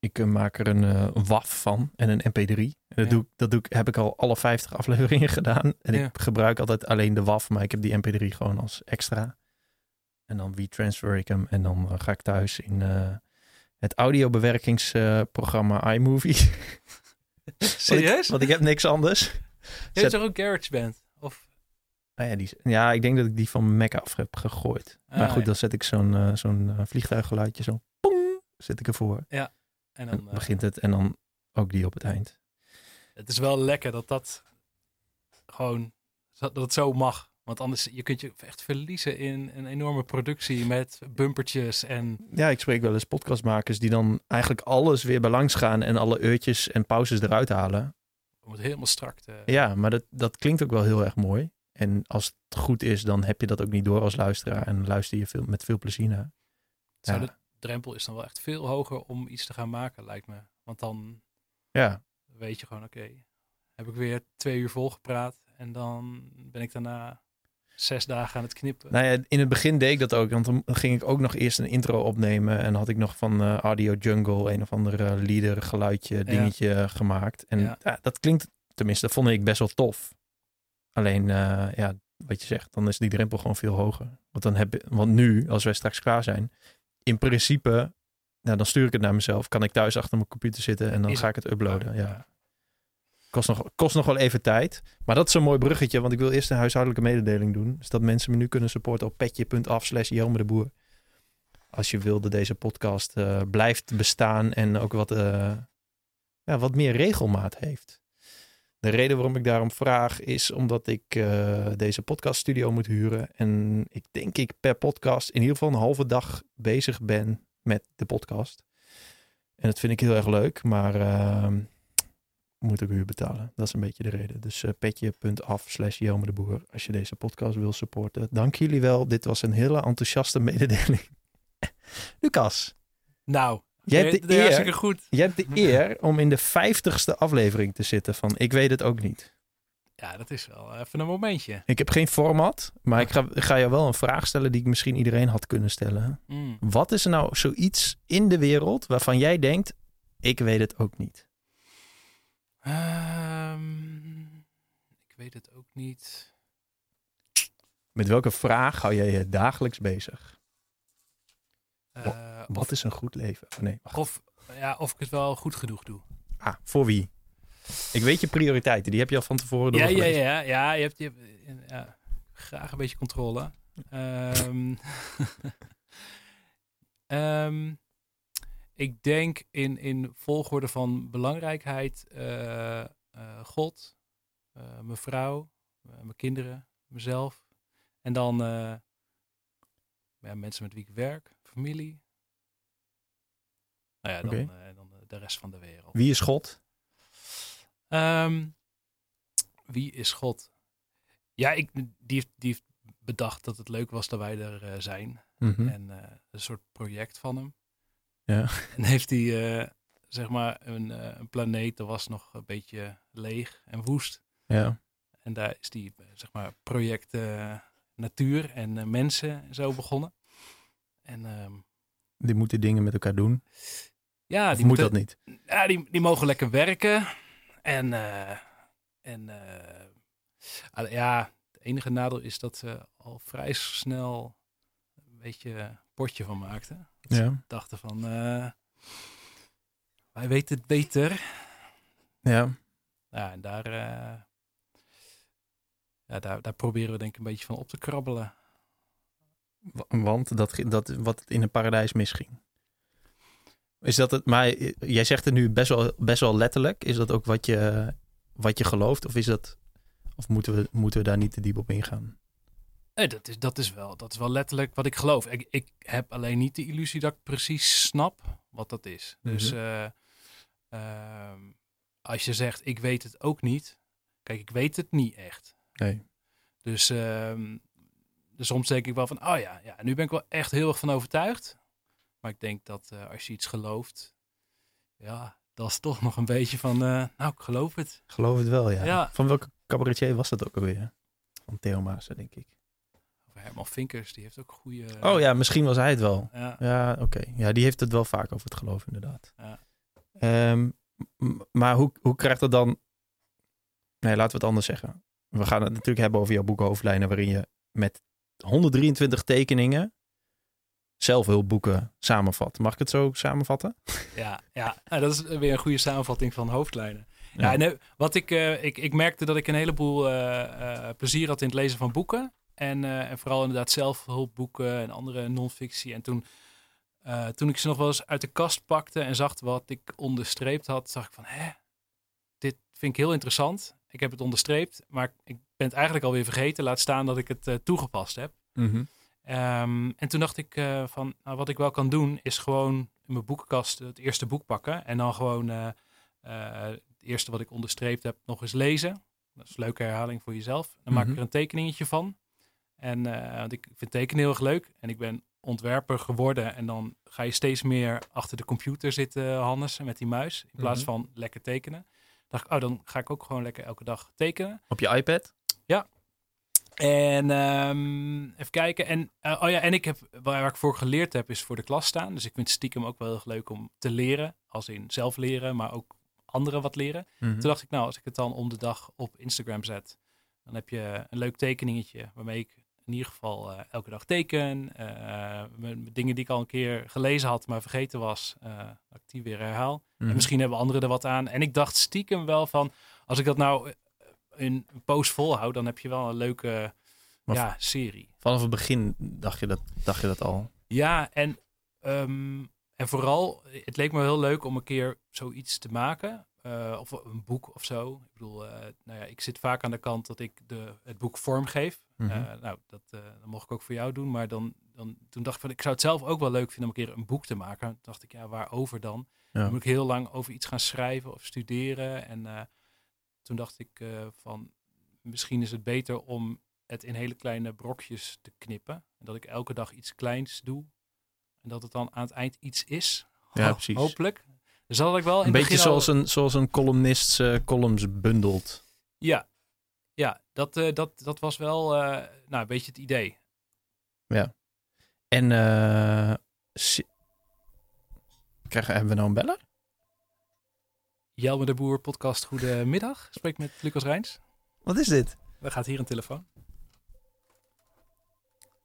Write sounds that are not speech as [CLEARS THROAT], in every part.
Ik eh, maak er een eh, WAF van en een MP3. En dat, Ja. doe, ik- dat doe ik, heb ik al alle 50 afleveringen [LAUGHS] gedaan. En Ja. ik gebruik altijd alleen de WAF, maar ik heb die MP3 gewoon als extra. En dan transfer ik hem en dan eh, ga ik thuis in het audiobewerkingsprogramma iMovie. [LAUGHS] Serieus? Want ik heb niks anders. Je hebt toch ook GarageBand? Of, Nou ja, die, ja, ik denk dat ik die van Mac af heb gegooid. maar Ah, goed, ja. dan zet ik zo'n zo'n vliegtuiggeluidje zo. Pong, zet ik ervoor. en En dan, dan eh, begint het en dan ook die op het eind. Het is wel lekker dat dat gewoon dat het zo mag. Want anders je kunt je echt verliezen in een enorme productie met bumpertjes en Ja, ik spreek wel eens podcastmakers die dan eigenlijk alles weer bij langs gaan en alle uurtjes en pauzes eruit halen. om het helemaal strak te. Ja, maar dat, dat klinkt ook wel heel erg mooi. En als het goed is, dan heb je dat ook niet door als luisteraar en luister je veel, met veel plezier naar. Zou Ja. Drempel is dan wel echt veel hoger om iets te gaan maken, lijkt me. Want dan Ja, weet je gewoon, oké, heb ik weer twee uur volgepraat en dan ben ik daarna zes dagen aan het knippen. nou ja, in het begin deed ik dat ook, want dan ging ik ook nog eerst een intro opnemen en had ik nog van eh, Audio Jungle een of ander leader geluidje dingetje gemaakt. En Ja. ja, dat klinkt, tenminste, dat vond ik best wel tof. Alleen, eh, ja, wat je zegt, dan is die drempel gewoon veel hoger. Want, dan heb, want nu, als wij straks klaar zijn, in principe, nou, dan stuur ik het naar mezelf. Kan ik thuis achter mijn computer zitten en dan ga ik het uploaden. klaar. Ja. Kost nog, kost nog wel even tijd. Maar dat is een mooi bruggetje, want ik wil eerst een huishoudelijke mededeling doen. Dus dat mensen me nu kunnen supporten op petje.af slash de Boer. Als je wil dat deze podcast eh, blijft bestaan en ook wat, eh, ja, wat meer regelmaat heeft. De reden waarom ik daarom vraag is omdat ik eh, deze podcaststudio moet huren. En ik denk ik per podcast in ieder geval een halve dag bezig ben met de podcast. En dat vind ik heel erg leuk, maar ehm, moet ik huur betalen. Dat is een beetje de reden. Dus eh, petje.af slash Jelme de Boer als je deze podcast wil supporten. Dank jullie wel. Dit was een hele enthousiaste mededeling. [LAUGHS] Lucas, Nou, jij hebt, de eer, goed. jij hebt de [LAUGHS] eer om in de vijftigste aflevering te zitten van Ik weet het ook niet. Ja, dat is wel even een momentje. Ik heb geen format, maar ik ga, [LAUGHS] ga je wel een vraag stellen die ik misschien iedereen had kunnen stellen. Mm. Wat is er nou zoiets in de wereld waarvan jij denkt, ik weet het ook niet? Ehm, ik weet het ook niet. Met welke vraag hou jij je dagelijks bezig? Eh, Wat is een goed leven? Oh, nee, wacht. of, ja, of ik het wel goed genoeg doe. Ah, voor wie? Ik weet je prioriteiten, die heb je al van tevoren Ja, ja, doorgelezen. ja, ja. Je hebt, je hebt ja, graag een beetje controle. Ehm, [LAUGHS] ehm, ik denk in, in volgorde van belangrijkheid eh, eh, God, eh, mijn vrouw, mijn kinderen, mezelf. En dan ja, mensen met wie ik werk, familie. Nou ja, dan, eh, dan de rest van de wereld. Wie is God? Ehm, wie is God? Ja, ik, die, heeft, die heeft bedacht dat het leuk was dat wij er eh, zijn. Mhm. En eh, een soort project van hem. Ja. [LAUGHS] En heeft hij, eh, zeg maar, een, eh, een planeet, dat was nog een beetje leeg en woest. Ja. En daar is die, eh, zeg maar, project eh, natuur en eh, mensen en zo begonnen. En ehm, Die moeten dingen met elkaar doen. ja, Of die moet moeten- dat niet? Ja, die, die mogen lekker werken. En, eh, en eh, ja, het enige nadeel is dat ze al vrij snel een beetje een potje van maakten. Dat ze dachten van, eh, wij weten het beter. Ja. Ja, en daar, ja, daar, daar proberen we denk ik een beetje van op te krabbelen. Wa- Want dat, dat wat in een paradijs misging. Is dat het, maar eh, jij zegt het nu best wel, best wel letterlijk. Is dat ook wat je, wat je gelooft? Of, is dat, of moeten, we, moeten we daar niet te diep op ingaan? Nee, dat is, dat, is wel, dat is wel letterlijk wat ik geloof. Ik, ik heb alleen niet de illusie dat ik precies snap wat dat is. Dus Mhm. eh, ehm, als je zegt, ik weet het ook niet. Kijk, ik weet het niet echt. Nee. Dus, ehm, dus soms denk ik wel van, oh ja, ja, nu ben ik wel echt heel erg van overtuigd. Maar ik denk dat eh, als je iets gelooft, ja, dat is toch nog een beetje van, eh, nou, ik geloof het. Geloof het wel, ja. Ja. Van welke cabaretier was dat ook alweer? Van Theo Maassen, denk ik. Of Herman Vinkers, die heeft ook goede... Oh ja, misschien was hij het wel. ja. Ja, oké. Ja, die heeft het wel vaak over het geloof, inderdaad. Ja. Ehm, maar hoe, hoe krijgt dat dan... Nee, laten we het anders zeggen. We gaan het natuurlijk hebben over jouw boek Hoofdlijnen... waarin je met 123 tekeningen zelfhulpboeken samenvat. Mag ik het zo samenvatten? Ja, ja. Nou, dat is weer een goede samenvatting van hoofdlijnen. Ja, wat ik, eh, ik, ik merkte dat ik een heleboel eh, eh, plezier had in het lezen van boeken. En, en vooral inderdaad zelfhulpboeken en andere non-fictie. En toen, toen ik ze nog wel eens uit de kast pakte en zag wat ik onderstreept had, zag ik van, hè, dit vind ik heel interessant. Ik heb het onderstreept, maar ik ben het eigenlijk alweer vergeten. Laat staan dat ik het eh, toegepast heb. Mhm. Ehm, en toen dacht ik eh, van, nou, wat ik wel kan doen, is gewoon in mijn boekenkast het eerste boek pakken. En dan gewoon eh, het eerste wat ik onderstreept heb nog eens lezen. Dat is een leuke herhaling voor jezelf. Dan maak ik Mhm. er een tekeningetje van. En want ik vind tekenen heel erg leuk. En ik ben ontwerper geworden. En dan ga je steeds meer achter de computer zitten, Hannes, met die muis. In plaats Mhm. van lekker tekenen. dacht ik, oh, dan ga ik ook gewoon lekker elke dag tekenen. Op je iPad? En ehm, even kijken. En, eh, oh ja, en ik heb, waar, ik voor geleerd heb, is voor de klas staan. Dus ik vind het stiekem ook wel heel leuk om te leren. Als in zelf leren, maar ook anderen wat leren. Mhm. Toen dacht ik, nou, als ik het dan om de dag op Instagram zet, dan heb je een leuk tekeningetje waarmee ik in ieder geval eh, elke dag teken. mijn- dingen die ik al een keer gelezen had, maar vergeten was, dat ik die weer herhaal. Mhm. En misschien hebben anderen er wat aan. En ik dacht stiekem wel van, als ik dat nou een post volhoud, dan heb je wel een leuke Maar ja, serie. Vanaf het begin dacht je dat, dacht je dat al? Ja, en, ehm, en vooral, het leek me heel leuk om een keer zoiets te maken. eh, of een boek of zo. Ik bedoel, eh, nou ja, ik zit vaak aan de kant dat ik de, het boek vormgeef. Eh, nou, dat, dat mocht ik ook voor jou doen. Maar dan, dan, toen dacht ik van, ik zou het zelf ook wel leuk vinden om een keer een boek te maken. Toen dacht ik, ja, waarover dan? Ja. Dan moet ik heel lang over iets gaan schrijven of studeren. En toen dacht ik eh, van, misschien is het beter om het in hele kleine brokjes te knippen. En dat ik elke dag iets kleins doe. En dat het dan aan het eind iets is. Ja, precies. Hopelijk. Dus dat had ik wel in Een beetje al- zoals een, zoals een columnist eh, columns bundelt. Ja, ja dat, eh, dat, dat was wel nou, een beetje het idee. En eh, si- krijgen, hebben we nou een beller? Jelme de Boer podcast Goedemiddag. Spreek met Lucas Rijns. Wat is dit? Er gaat hier een telefoon.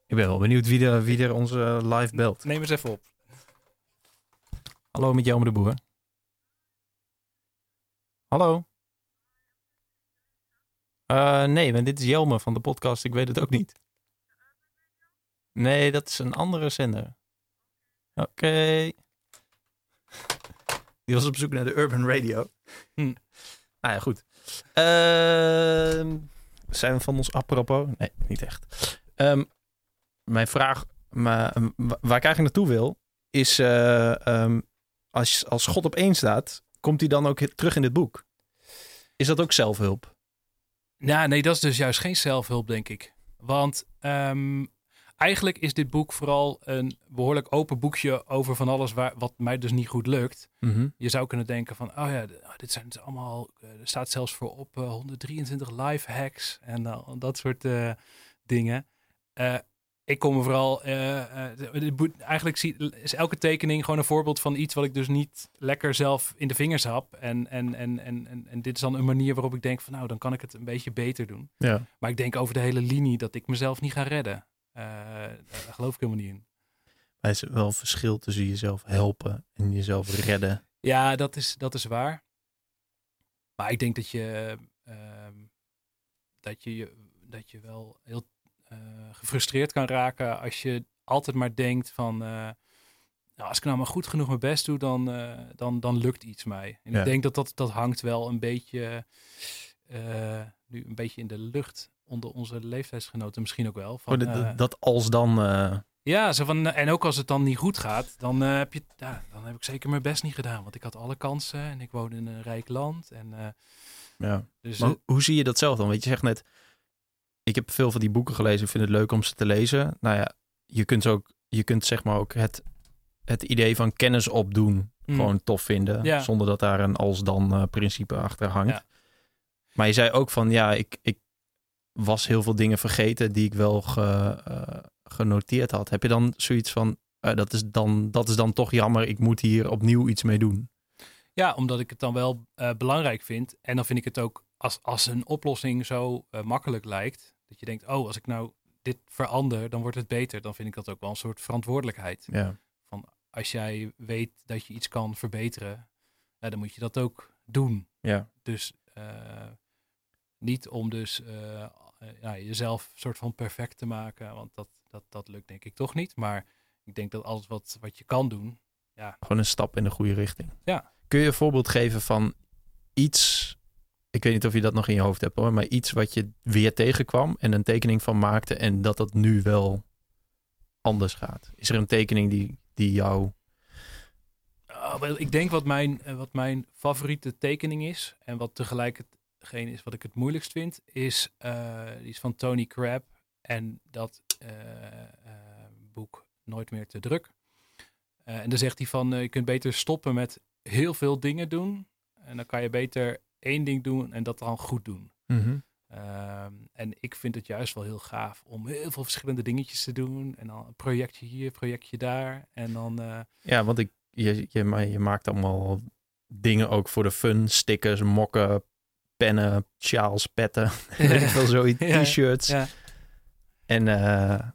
Ik ben wel benieuwd wie er, wie er onze live belt. Neem eens even op. Hallo met Jelme de Boer. Hallo. Eh, nee, maar dit is Jelme van de podcast. Ik weet het ook niet. Nee, dat is een andere zender. Oké. Die was op zoek naar de Urban Radio. Hm. Ah ja, goed. Ehm, zijn we van ons apropos? Nee, niet echt. Ehm, mijn vraag, maar, ehm, wa- waar ik eigenlijk naartoe wil, is eh, ehm, als, als God op één staat, komt hij dan ook terug in dit boek? Is dat ook zelfhulp? Nou, nee, dat is dus juist geen zelfhulp, denk ik. Want ehm, eigenlijk is dit boek vooral een behoorlijk open boekje over van alles waar, wat mij dus niet goed lukt. Je zou kunnen denken van, oh ja, oh, dit zijn dus allemaal, eh, er staat zelfs voor op eh, 123 life hacks en eh, dat soort eh, dingen. Eh, ik kom er vooral, eh, eh, eigenlijk zie, is elke tekening gewoon een voorbeeld van iets wat ik dus niet lekker zelf in de vingers heb. En, en, en, en, en, en dit is dan een manier waarop ik denk van, nou, dan kan ik het een beetje beter doen. Ja. Maar ik denk over de hele linie dat ik mezelf niet ga redden. Eh, daar geloof ik helemaal niet in. Maar er is wel een verschil tussen jezelf helpen en jezelf redden. Ja, dat is, dat is waar. Maar ik denk dat je, ehm, dat je, dat je wel heel eh, gefrustreerd kan raken als je altijd maar denkt van... eh, nou, als ik nou maar goed genoeg mijn best doe, dan, dan, dan lukt iets mij. En Ja. ik denk dat, dat dat hangt wel een beetje, nu een beetje in de lucht onder onze leeftijdsgenoten misschien ook wel. Van, Oh, dat- eh, dat, als dan... eh, ja, zo van, en ook als het dan niet goed gaat, dan, eh, heb je, ja, dan heb ik zeker mijn best niet gedaan. Want ik had alle kansen en ik woon in een rijk land. En, eh, ja. dus, Maar eh, hoe- zie je dat zelf dan? Want je zegt net, ik heb veel van die boeken gelezen. Ik vind het leuk om ze te lezen. Nou ja, je kunt ook, je kunt zeg maar ook het, het idee van kennis opdoen mm, gewoon tof vinden. Ja. Zonder dat daar een als-dan eh, principe achter hangt. Ja. Maar je zei ook van, ja, ik, ik was heel veel dingen vergeten die ik wel ge- eh, genoteerd had. Heb je dan zoiets van, eh, dat, is dan, dat is dan toch jammer, ik moet hier opnieuw iets mee doen? Ja, omdat ik het dan wel eh, belangrijk vind. En dan vind ik het ook als, als een oplossing zo makkelijk lijkt. Dat je denkt, oh, als ik nou dit verander, dan wordt het beter. Dan vind ik dat ook wel een soort verantwoordelijkheid. Ja. Als jij weet dat je iets kan verbeteren, ja, dan moet je dat ook doen. Ja. Dus niet om dus ja, jezelf soort van perfect te maken. Want dat, dat, dat lukt denk ik toch niet. Maar ik denk dat alles wat, wat je kan doen, Gewoon een stap in de goede richting. Ja. Kun je een voorbeeld geven van iets... Ik weet niet of je dat nog in je hoofd hebt hoor. Maar iets wat je weer tegenkwam en een tekening van maakte. En dat dat nu wel anders gaat. Is er een tekening die, die jou... Wel, ik denk wat mijn, eh, wat mijn favoriete tekening is. En wat tegelijk hetgeen is wat ik het moeilijkst vind. Is, eh, die is van Tony Crab. En dat eh, eh, boek Nooit meer te druk. En dan zegt hij van, je kunt beter stoppen met heel veel dingen doen. En dan kan je beter één ding doen en dat dan goed doen. Ehm, en ik vind het juist wel heel gaaf om heel veel verschillende dingetjes te doen. En dan een projectje hier, projectje daar. En dan, Ja, want ik, je, je, je maakt allemaal dingen ook voor de fun. Stickers, mokken, pennen, sjaals, petten. [LAUGHS] veel, zoiets. T-shirts. ja. En eh,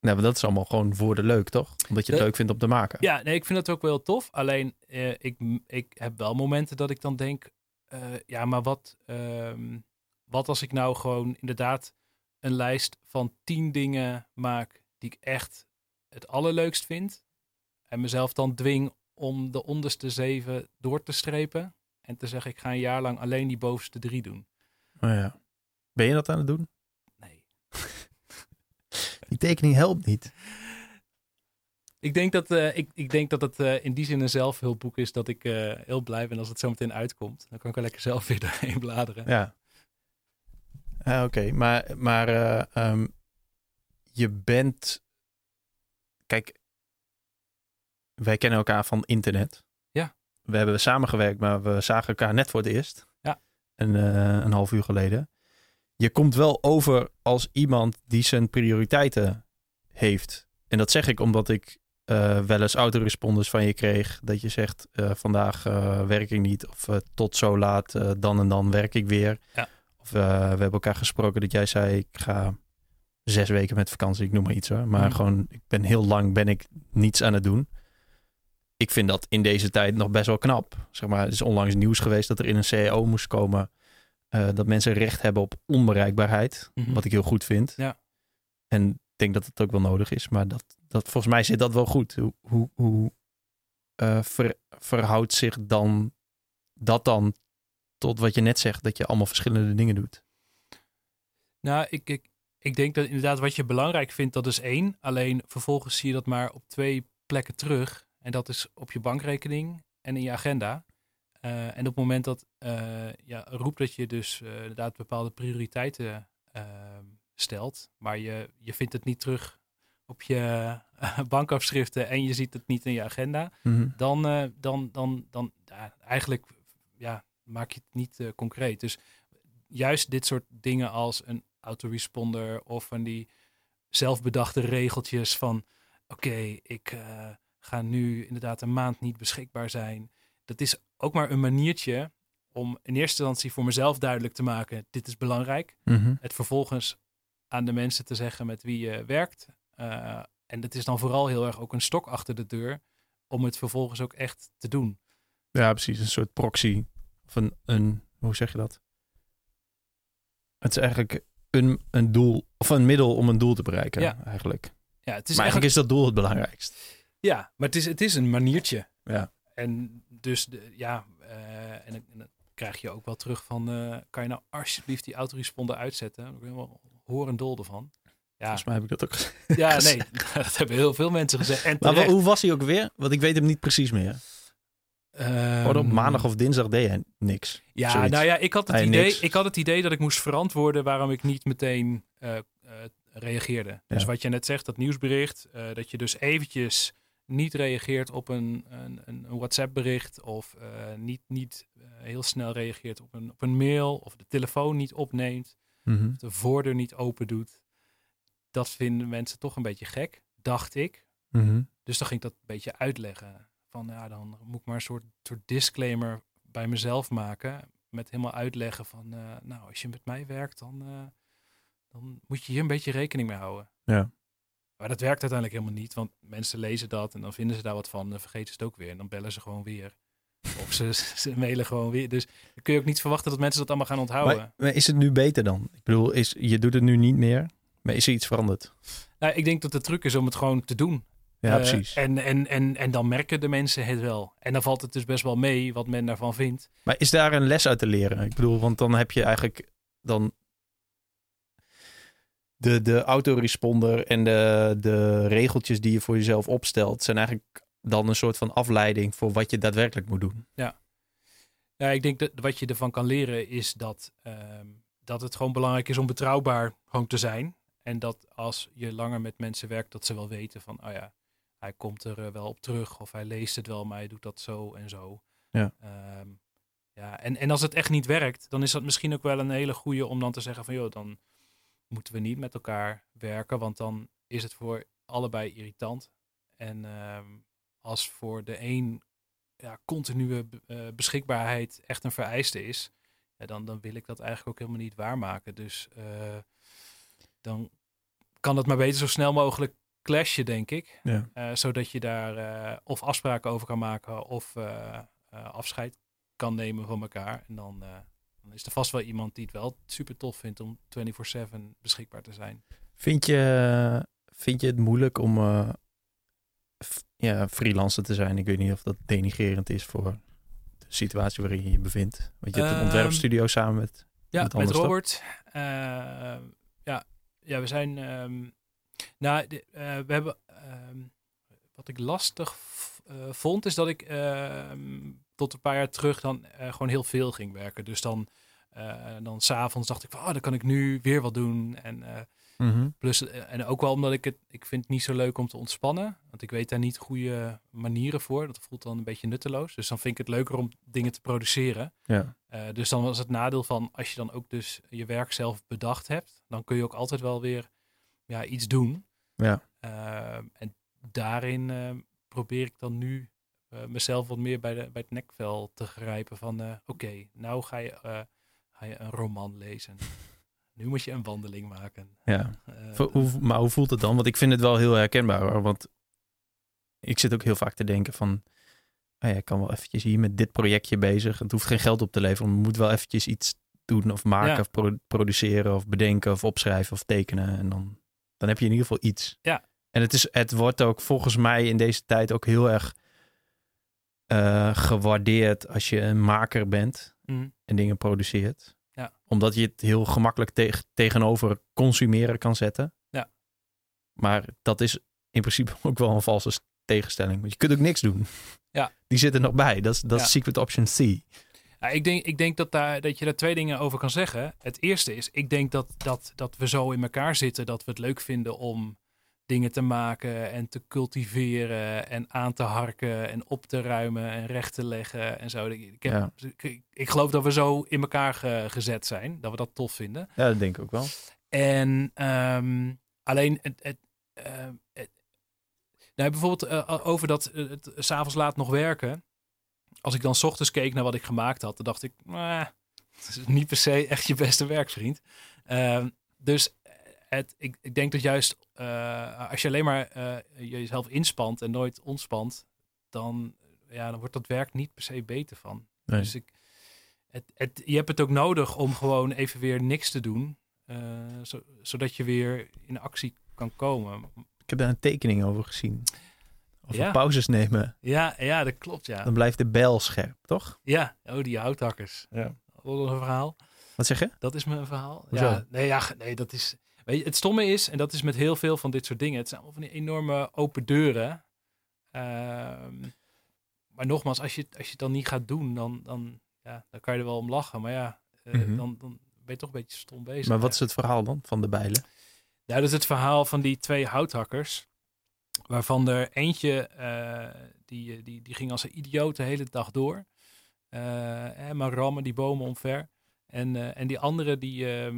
nou, dat is allemaal gewoon voor de leuk, toch? Omdat je het leuk vindt om te maken. Ja, nee, ik vind het ook wel tof. Alleen, eh, ik, ik heb wel momenten dat ik dan denk... eh, ja, maar wat, ehm, wat als ik nou gewoon inderdaad een lijst van tien dingen maak... die ik echt het allerleukst vind... en mezelf dan dwing om de onderste zeven door te strepen... en te zeggen, ik ga een jaar lang alleen die bovenste drie doen. Oh ja. Ben je dat aan het doen? Nee. [LAUGHS] Die tekening helpt niet. Ik denk dat, eh, ik, ik denk dat het eh, in die zin een zelfhulpboek is dat ik eh, heel blij ben als het zo meteen uitkomt. Dan kan ik er lekker [LAUGHS] zelf weer doorheen bladeren. Ja. Oké, maar, maar eh, ehm, je bent... Kijk, wij kennen elkaar van internet. We hebben samengewerkt, maar we zagen elkaar net voor het eerst. Ja. Een, eh, een half uur geleden. Je komt wel over als iemand die zijn prioriteiten heeft. En dat zeg ik omdat ik eh, wel eens autoresponders van je kreeg. Dat je zegt, eh, vandaag werk ik niet. Of tot zo laat, dan en dan werk ik weer. Ja. Of we hebben elkaar gesproken dat jij zei, ik ga zes weken met vakantie. Ik noem maar iets hoor. Maar Mhm. gewoon, ik ben heel lang ben ik niets aan het doen. Ik vind dat in deze tijd nog best wel knap. Zeg maar, het is onlangs nieuws geweest dat er in een CEO moest komen... eh, dat mensen recht hebben op onbereikbaarheid. Mhm. Wat ik heel goed vind. Ja. En ik denk dat het ook wel nodig is. Maar dat, dat, volgens mij zit dat wel goed. Hoe, hoe, hoe eh, ver- verhoudt zich dan dat dan tot wat je net zegt? Dat je allemaal verschillende dingen doet. Nou, ik, ik, ik denk dat inderdaad wat je belangrijk vindt, dat is één. Alleen vervolgens zie je dat maar op twee plekken terug. En dat is op je bankrekening en in je agenda. Eh, en op het moment dat eh, ja, roept dat je dus eh, inderdaad bepaalde prioriteiten ehm, stelt, maar je, je vindt het niet terug op je [LAUGHS] bankafschriften en je ziet het niet in je agenda, dan, eh, dan, dan, dan ja, eigenlijk ja, maak je het niet concreet. Dus juist dit soort dingen als een autoresponder of van die zelfbedachte regeltjes van oké, ik eh, ga nu inderdaad een maand niet beschikbaar zijn. Dat is ook maar een maniertje om in eerste instantie voor mezelf duidelijk te maken, dit is belangrijk. Mhm. Het vervolgens aan de mensen te zeggen met wie je werkt. Eh, en dat is dan vooral heel erg ook een stok achter de deur om het vervolgens ook echt te doen. Ja, precies. Een soort proxy. Of een, een hoe zeg je dat? Het is eigenlijk een, een doel, of een middel om een doel te bereiken, Ja. eigenlijk. Ja, het is maar eigenlijk eigenlijk, is dat doel het belangrijkst. Ja maar het is, het is een maniertje. Ja. En dus de, ja, eh, en, dan- en dan krijg je ook wel terug van, eh, kan je nou alsjeblieft die autoresponder uitzetten? Ik ben helemaal horendol ervan. Ja, Volgens mij heb ik dat ook [LAUGHS] gezegd. ja nee, [LAUGHS] dat hebben heel veel mensen gezegd. En Maar hoe was hij ook weer? Want ik weet hem niet precies meer. Ehm, Oh, op maandag of dinsdag deed hij niks. Ja, Zoiets. nou ja, ik had, het idee, niks. ik had het idee dat ik moest verantwoorden waarom ik niet meteen eh, reageerde. Dus wat je net zegt, dat nieuwsbericht, dat je dus eventjes niet reageert op een, een, een WhatsApp-bericht of eh, niet, niet eh, heel snel reageert op een, op een mail of de telefoon niet opneemt, Mhm. of de voordeur niet open doet. Dat vinden mensen toch een beetje gek, dacht ik. Mhm. Dus dan ging ik dat een beetje uitleggen. van, ja, dan moet ik maar een soort, soort disclaimer bij mezelf maken. Met helemaal uitleggen van, eh, nou, als je met mij werkt, dan, dan moet je hier een beetje rekening mee houden. Ja. Maar dat werkt uiteindelijk helemaal niet, want mensen lezen dat en dan vinden ze daar wat van, dan vergeten ze het ook weer en dan bellen ze gewoon weer. Of ze, [LAUGHS] ze mailen gewoon weer. Dus dan kun je ook niet verwachten dat mensen dat allemaal gaan onthouden. Maar, maar is het nu beter dan? Ik bedoel, is, je doet het nu niet meer, maar is er iets veranderd? Nou, ik denk dat de truc is om het gewoon te doen. Ja, Eh, precies. En, en, en, en dan merken de mensen het wel. En dan valt het dus best wel mee wat men daarvan vindt. Maar is daar een les uit te leren? Ik bedoel, want dan heb je eigenlijk dan de, de autoresponder en de, de regeltjes die je voor jezelf opstelt, zijn eigenlijk dan een soort van afleiding voor wat je daadwerkelijk moet doen. Ja, ik denk dat wat je ervan kan leren is dat, ehm, dat het gewoon belangrijk is om betrouwbaar gewoon te zijn. En dat als je langer met mensen werkt, dat ze wel weten van, oh ja, hij komt er eh, wel op terug. Of hij leest het wel, maar hij doet dat zo en zo. Ja. Ehm, ja en, en als het echt niet werkt, dan is dat misschien ook wel een hele goede om dan te zeggen van, joh, dan moeten we niet met elkaar werken. Want dan is het voor allebei irritant. En ehm, als voor de een ja, continue eh, beschikbaarheid echt een vereiste is, ja, dan, dan wil ik dat eigenlijk ook helemaal niet waarmaken. Dus eh, dan kan het maar beter zo snel mogelijk clashen, denk ik. Ja. Eh, zodat je daar of afspraken over kan maken of afscheid kan nemen van elkaar. En dan, dan is er vast wel iemand die het wel super tof vindt om 24/7 beschikbaar te zijn. Vind je, vind je het moeilijk om eh, ja, freelancer te zijn? Ik weet niet of dat denigrerend is voor de situatie waarin je je bevindt. Want je hebt een Ehm, ontwerpstudio samen met... Ja, Met? Robert. Eh, ja, ja, we zijn. ehm, nou, de- eh, we hebben. ehm, wat ik lastig vond, is dat ik tot een paar jaar terug dan eh, gewoon heel veel ging werken. Dus dan, eh dan s'avonds dacht ik van, oh, dan kan ik nu weer wat doen. En eh, Plus, eh, en ook wel omdat ik het, ik vind het niet zo leuk om te ontspannen. Want ik weet daar niet goede manieren voor. Dat voelt dan een beetje nutteloos. Dus dan vind ik het leuker om dingen te produceren. Ja. Dus dan was het nadeel van, als je dan ook dus je werk zelf bedacht hebt, dan kun je ook altijd wel weer ja, iets doen. Ja. En daarin probeer ik dan nu mezelf wat meer bij, de, bij het nekvel te grijpen van, eh, oké, nou ga je, eh, ga je een roman lezen. [LAUGHS] nu moet je een wandeling maken. ja. Eh, hoe, maar hoe voelt het dan? Want ik vind het wel heel herkenbaar hoor. Want ik zit ook heel vaak te denken van... Oh ja, ik kan wel eventjes hier met dit projectje bezig. Het hoeft geen geld op te leveren. Maar moet wel eventjes iets doen of maken Ja. of pro- produceren of bedenken of opschrijven of tekenen. En dan, dan heb je in ieder geval iets. Ja. En het, is, het wordt ook volgens mij in deze tijd ook heel erg eh, gewaardeerd als je een maker bent mm. en dingen produceert. Ja. Omdat je het heel gemakkelijk teg- tegenover consumeren kan zetten. Ja. Maar dat is in principe [LAUGHS] ook wel een valse tegenstelling. Want je kunt ook niks doen. Ja. [LAUGHS] Die zit er nog bij. Dat is, dat Ja. secret option C. Ja, ik denk, ik denk dat, daar, dat je daar twee dingen over kan zeggen. Het eerste is, ik denk dat, dat, dat we zo in elkaar zitten dat we het leuk vinden om dingen te maken en te cultiveren en aan te harken en op te ruimen en recht te leggen en zo. Ik, heb, Ja. ik, ik geloof dat we zo in elkaar ge- gezet zijn, dat we dat tof vinden. Ja, dat denk ik ook wel. En ehm, alleen het, het, ehm, het- nou, bijvoorbeeld eh, over dat eh, het s'avonds laat nog werken. Als ik dan 's ochtends keek naar wat ik gemaakt had, dan dacht ik, "Ah, het is niet per se echt je beste werkvriend. Ehm, dus het, ik, ik denk dat juist eh, als je alleen maar eh, jezelf inspant en nooit ontspant, dan, ja, dan wordt dat werk niet per se beter van. Nee. Dus ik, het, het, je hebt het ook nodig om gewoon even weer niks te doen. eh, zo, zodat je weer in actie kan komen. Ik heb daar een tekening over gezien. Over Ja. pauzes nemen. Ja, ja dat klopt, ja. Dan blijft de bijl scherp, toch? Ja, oh, die houthakkers. Ja. Wat een verhaal. Wat zeg je? Dat is mijn verhaal. Hoezo? Ja, nee, ja, nee, dat is... Weet je, het stomme is, en dat is met heel veel van dit soort dingen, het zijn allemaal van die enorme open deuren. Ehm, maar nogmaals, als je, als je het dan niet gaat doen, dan, dan, ja, dan kan je er wel om lachen. Maar ja, eh, Mhm. dan, dan ben je toch een beetje stom bezig. Maar wat is het verhaal dan van de bijlen? Ja, dat is het verhaal van die twee houthakkers. Waarvan er eentje, eh, die, die, die ging als een idioot de hele dag door. Eh, hè, maar rammen die bomen omver. En, eh, en die andere, die, eh,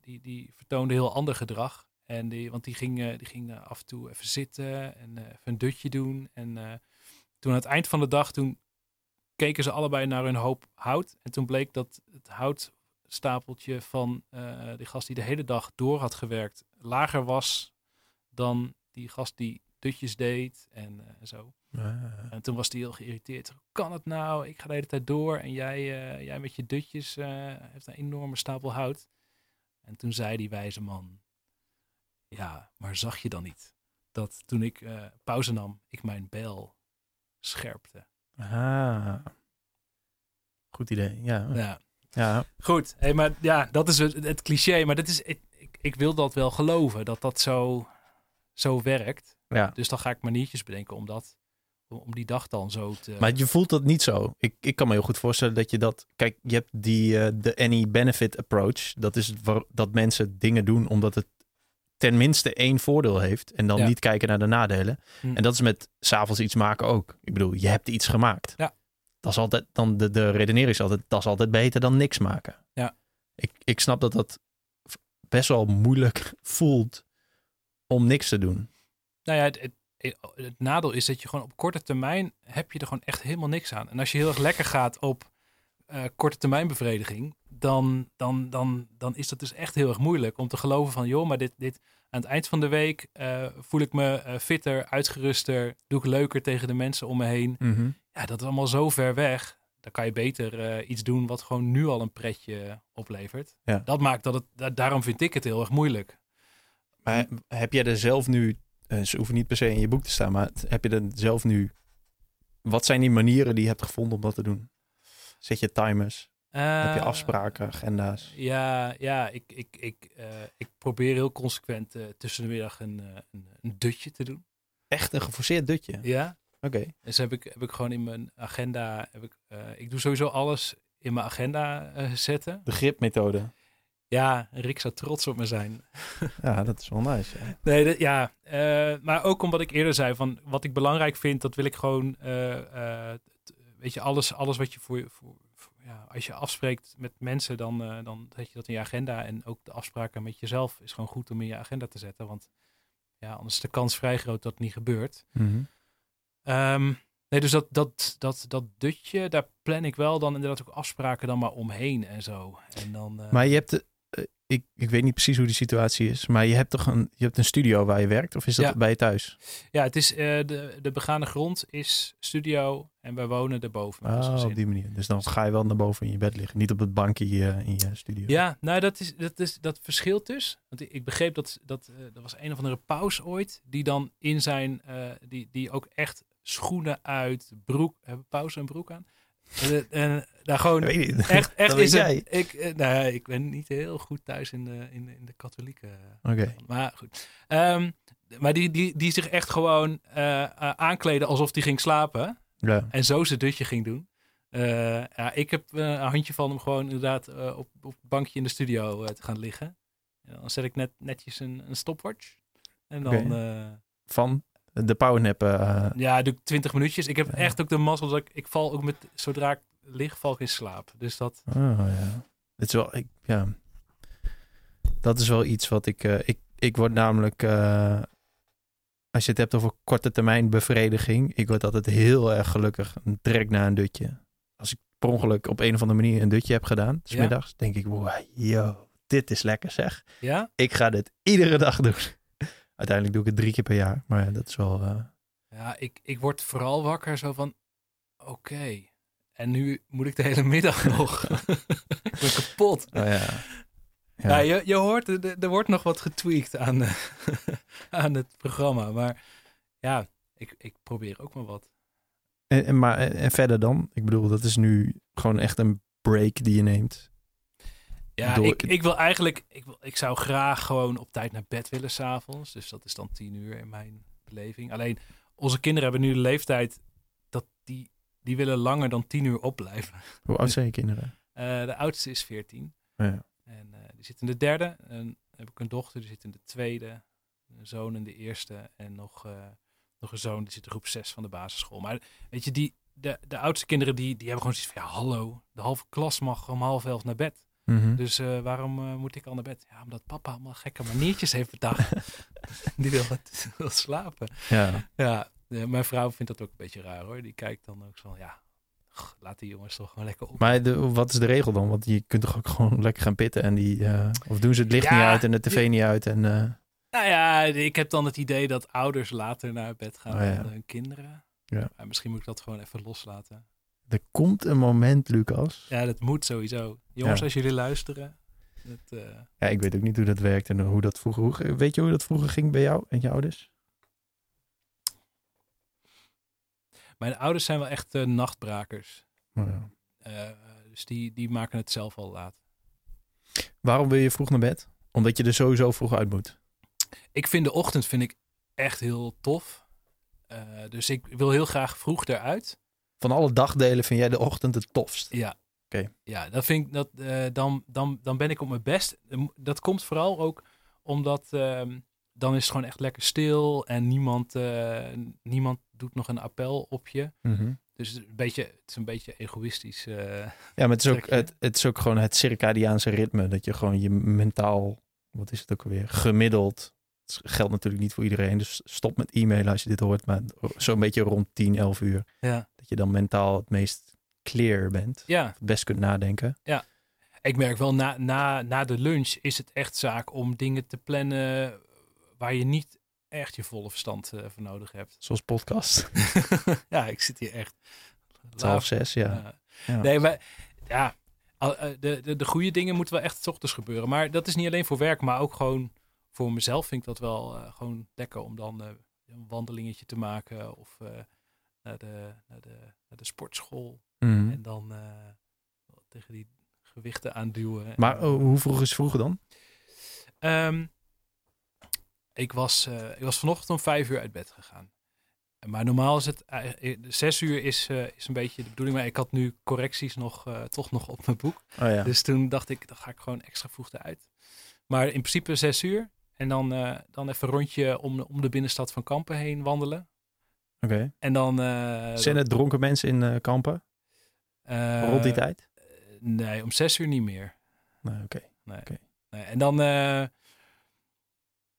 die, die heel ander gedrag. En die, want die ging, eh, die ging af en toe even zitten en even een dutje doen. En, toen aan het eind van de dag, toen keken ze allebei naar hun hoop hout. En toen bleek dat het houtstapeltje van die gast die de hele dag door had gewerkt, lager was dan die gast die dutjes deed en eh, zo. En toen was hij heel geïrriteerd. Hoe kan het nou? Ik ga de hele tijd door en jij, eh, jij met je dutjes eh hebt een enorme stapel hout. En toen zei die wijze man, ja, maar zag je dan niet dat toen ik pauze nam, ik mijn bijl scherpte? Ah. Goed idee, ja. Ja, ja. goed. Hey, maar ja, dat is het, het cliché. Maar dat is, ik, ik, ik wil dat wel geloven, dat dat zo, zo werkt. Ja. Dus dan ga ik maniertjes bedenken om dat, om, die dag dan zo te... Maar je voelt dat niet zo. Ik, ik kan me heel goed voorstellen dat je dat... Kijk, je hebt die eh, de any benefit approach. Dat is waar, dat mensen dingen doen omdat het tenminste één voordeel heeft. En dan Ja. niet kijken naar de nadelen. Hm. En dat is met s'avonds iets maken ook. Ik bedoel, je hebt iets gemaakt. Ja. Dat is altijd, dan de, de redenering is altijd, dat is altijd beter dan niks maken. Ja. Ik, ik snap dat dat best wel moeilijk [LAUGHS] voelt om niks te doen. Nou ja, het, het, het nadeel is dat je gewoon op korte termijn heb je er gewoon echt helemaal niks aan. En als je heel erg lekker gaat op eh, korte termijn bevrediging, dan, dan, dan, dan is dat dus echt heel erg moeilijk om te geloven van, joh, maar dit, dit aan het eind van de week eh, voel ik me eh, fitter, uitgeruster, doe ik leuker tegen de mensen om me heen. Ja, dat is allemaal zo ver weg. Dan kan je beter iets doen wat gewoon nu al een pretje oplevert. Ja. Dat maakt dat het, da- daarom vind ik het heel erg moeilijk. Maar heb jij er zelf nu, ze hoeven niet per se in je boek te staan, maar heb je er zelf nu, wat zijn die manieren die je hebt gevonden om dat te doen? Zet je timers? heb je Eh, afspraken, agenda's? Ja, ja ik, ik, ik, eh, ik probeer heel consequent eh, tussen de middag een, eh, een, een dutje te doen. Echt een geforceerd dutje? Ja. Oké. Dus heb ik, heb ik gewoon in mijn agenda. Heb ik, eh, ik doe sowieso alles in mijn agenda eh, zetten. De gripmethode. Ja, Rick zou trots op me zijn. [LAUGHS] Ja, dat is wel nice. ja. Nee, dat- ja. eh, maar ook omdat ik eerder zei van wat ik belangrijk vind, dat wil ik gewoon. eh, eh, t- weet je, alles, alles wat je voor, voor, voor- ja, als je afspreekt met mensen, dan, dan zet je dat in je agenda. En ook de afspraken met jezelf is gewoon goed om in je agenda te zetten. Want ja, anders is de kans vrij groot dat het niet gebeurt. Mhm. Ehm, nee, dus dat, dat, dat, dat dutje, daar plan ik wel dan inderdaad ook afspraken dan maar omheen en zo. En dan, Maar je hebt, ik, ik weet niet precies hoe die situatie is, maar je hebt toch een, je hebt een studio waar je werkt of is dat Ja. bij je thuis? Ja, het is, eh, de, de begane grond is studio en wij wonen erboven. gezin. op die manier. Dus dan ga je wel naar boven in je bed liggen, niet op het bankje eh, in je studio. Ja, nou dat, is, dat, is, dat verschilt dus. Want ik- begreep dat, dat eh, er was een of andere paus ooit, die dan in zijn, eh, die, die ook echt schoenen uit, broek, hebben paus een broek aan? En, en daar gewoon echt, echt Dat is jij. ik, eh, nou, ik ben niet heel goed thuis in de, in de, in de katholieke Oké. Maar goed. Ehm, maar die, die, die zich echt gewoon eh, eh, aankleden alsof hij ging slapen. Ja. En zo zijn dutje ging doen. Eh, ja, ik heb eh, een handje van hem gewoon inderdaad eh, op, op het bankje in de studio eh, te gaan liggen. En dan zet ik net netjes een, een stopwatch. En dan eh, Van de powernap. eh, ja, doe ik 20 minuutjes. Ik heb Ja. echt ook de mazzel dat ik, ik val ook met, zodra ik lig, val ik in slaap. Dus dat, Oh ja. Het is wel, ik, ja. Dat is wel iets wat ik, eh, ik, ik word namelijk, eh, als je het hebt over korte termijn bevrediging, ik word altijd heel erg gelukkig. Een trek naar een dutje. Als ik per ongeluk op een of andere manier een dutje heb gedaan, Ja. smiddags, denk ik, wow, yo, dit is lekker zeg. ja? Ik ga dit iedere dag doen. Uiteindelijk doe ik het drie keer per jaar, maar ja, dat is wel, eh, Ja, ik, ik word vooral wakker zo van, oké. En nu moet ik de hele middag [LAUGHS] nog. ik ben kapot. oh ja. Ja, je, je hoort, er, er wordt nog wat getweakt aan, eh, [LAUGHS] aan het programma. Maar ja, ik, ik probeer ook maar wat. En, en, maar, en verder dan? Ik bedoel, dat is nu gewoon echt een break die je neemt. Ja, Door- ik, ik wil eigenlijk, ik, wil, ik zou graag gewoon op tijd naar bed willen s'avonds. Dus dat is dan tien uur in mijn beleving. Alleen, onze kinderen hebben nu de leeftijd dat die, die willen langer dan tien uur opblijven. Hoe oud zijn je kinderen? [LAUGHS] Eh, de oudste is veertien. Ja. En eh, die zit in de derde. En heb ik een dochter, die zit in de tweede. Een zoon in de eerste. En nog, eh, nog een zoon, die zit in groep zes van de basisschool. Maar weet je, die, de, de oudste kinderen, die, die hebben gewoon zoiets van... Ja, hallo, de halve klas mag om half elf naar bed. Mhm. Dus eh, waarom eh, moet ik al naar bed? Ja, omdat papa allemaal gekke maniertjes heeft bedacht. [LAUGHS] die wil, [LAUGHS] wil slapen. ja. Ja, mijn vrouw vindt dat ook een beetje raar hoor. Die kijkt dan ook zo van, ja, laat die jongens toch gewoon lekker op. Maar de, wat is de regel dan? Want je kunt toch ook gewoon lekker gaan pitten en die... eh, of doen ze het licht Ja, niet uit en de tv niet uit en... Nou ja, ik heb dan het idee dat ouders later naar bed gaan Oh, ja. dan hun kinderen. Ja. Maar misschien moet ik dat gewoon even loslaten. Er komt een moment, Lucas. Ja, dat moet sowieso. Jongens, Ja. als jullie luisteren. Dat, eh, Ja, ik weet ook niet hoe dat werkt en hoe dat vroeger... hoe- weet je hoe dat vroeger ging bij jou en je ouders? mijn ouders zijn wel echt eh, nachtbrakers. Nou ja. Eh, dus die, die maken het zelf al laat. Waarom wil je vroeg naar bed? Omdat je er sowieso vroeg uit moet. Ik vind de ochtend vind ik echt heel tof. Dus ik wil heel graag vroeg eruit. Van alle dagdelen vind jij de ochtend het tofst. Ja. Oké. Ja, dat vind ik dat eh, dan, dan, dan ben ik op mijn best. Dat komt vooral ook omdat ehm, dan is het gewoon echt lekker stil en niemand, eh, niemand doet nog een appel op je. Dus het is een beetje, het is een beetje egoïstisch. eh. Ja, maar het is, ook, het, het is ook gewoon het circadiaanse ritme. Dat je gewoon je mentaal, wat is het ook alweer, gemiddeld. Geldt natuurlijk niet voor iedereen. Dus stop met e-mailen als je dit hoort. Maar zo'n beetje rond 10, 11 uur. ja. Dat je dan mentaal het meest clear bent. ja, Het best kunt nadenken. ik merk wel na, na, na de lunch is het echt zaak om dingen te plannen waar je niet echt je volle verstand eh, voor nodig hebt. [LAUGHS] Zoals podcast. ja, ik zit hier echt. Half zes, ja. Ja. ja. Nee, maar ja, eh, de, de, de goede dingen moeten wel echt 's ochtends gebeuren. Maar dat is niet alleen voor werk, maar ook gewoon voor mezelf vind ik dat wel eh, gewoon lekker om dan eh, een wandelingetje te maken of eh, naar, de, naar, de, naar de sportschool Mhm. en dan tegen die gewichten aanduwen. Maar oh, hoe vroeg is vroeg dan? Ehm, ik, was, ik was vanochtend om vijf uur uit bed gegaan. Maar normaal is het, zes uur is, is een beetje de bedoeling. Maar ik had nu correcties nog, toch nog op mijn boek. Oh ja. Dus toen dacht ik, dan ga ik gewoon extra vroeg eruit. Maar in principe zes uur. En dan, eh, dan even een rondje om, om de binnenstad van Kampen heen wandelen. Oké. En dan... eh, Zijn er dronken mensen in eh, kampen rond die tijd? Nee, om zes uur niet meer. Nee, oké. Nee. En dan,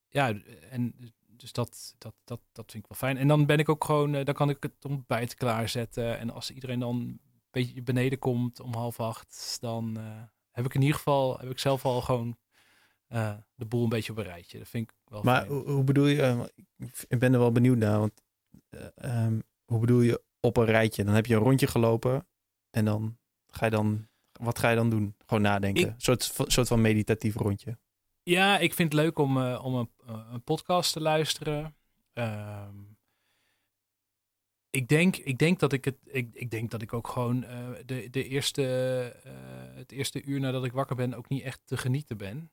ja, en dus dat, dat, dat, dat vind ik wel fijn. En dan ben ik ook gewoon, dan kan ik het ontbijt klaarzetten. En als iedereen dan een beetje beneden komt om half acht, dan heb ik in ieder geval, heb ik zelf al gewoon eh, de boel een beetje op een rijtje. Dat vind ik wel Maar fijn. hoe, hoe bedoel je? eh, Ik ben er wel benieuwd naar. Want eh, ehm, hoe bedoel je op een rijtje? Dan heb je een rondje gelopen en dan ga je dan. Wat ga je dan doen? Gewoon nadenken. Ik- Een soort, soort van meditatief rondje. Ja, ik vind het leuk om, om een, een podcast te luisteren. Ehm, ik, denk, ik, denk dat ik, het, ik, ik denk dat ik ook gewoon de, de eerste, het eerste uur nadat ik wakker ben ook niet echt te genieten ben.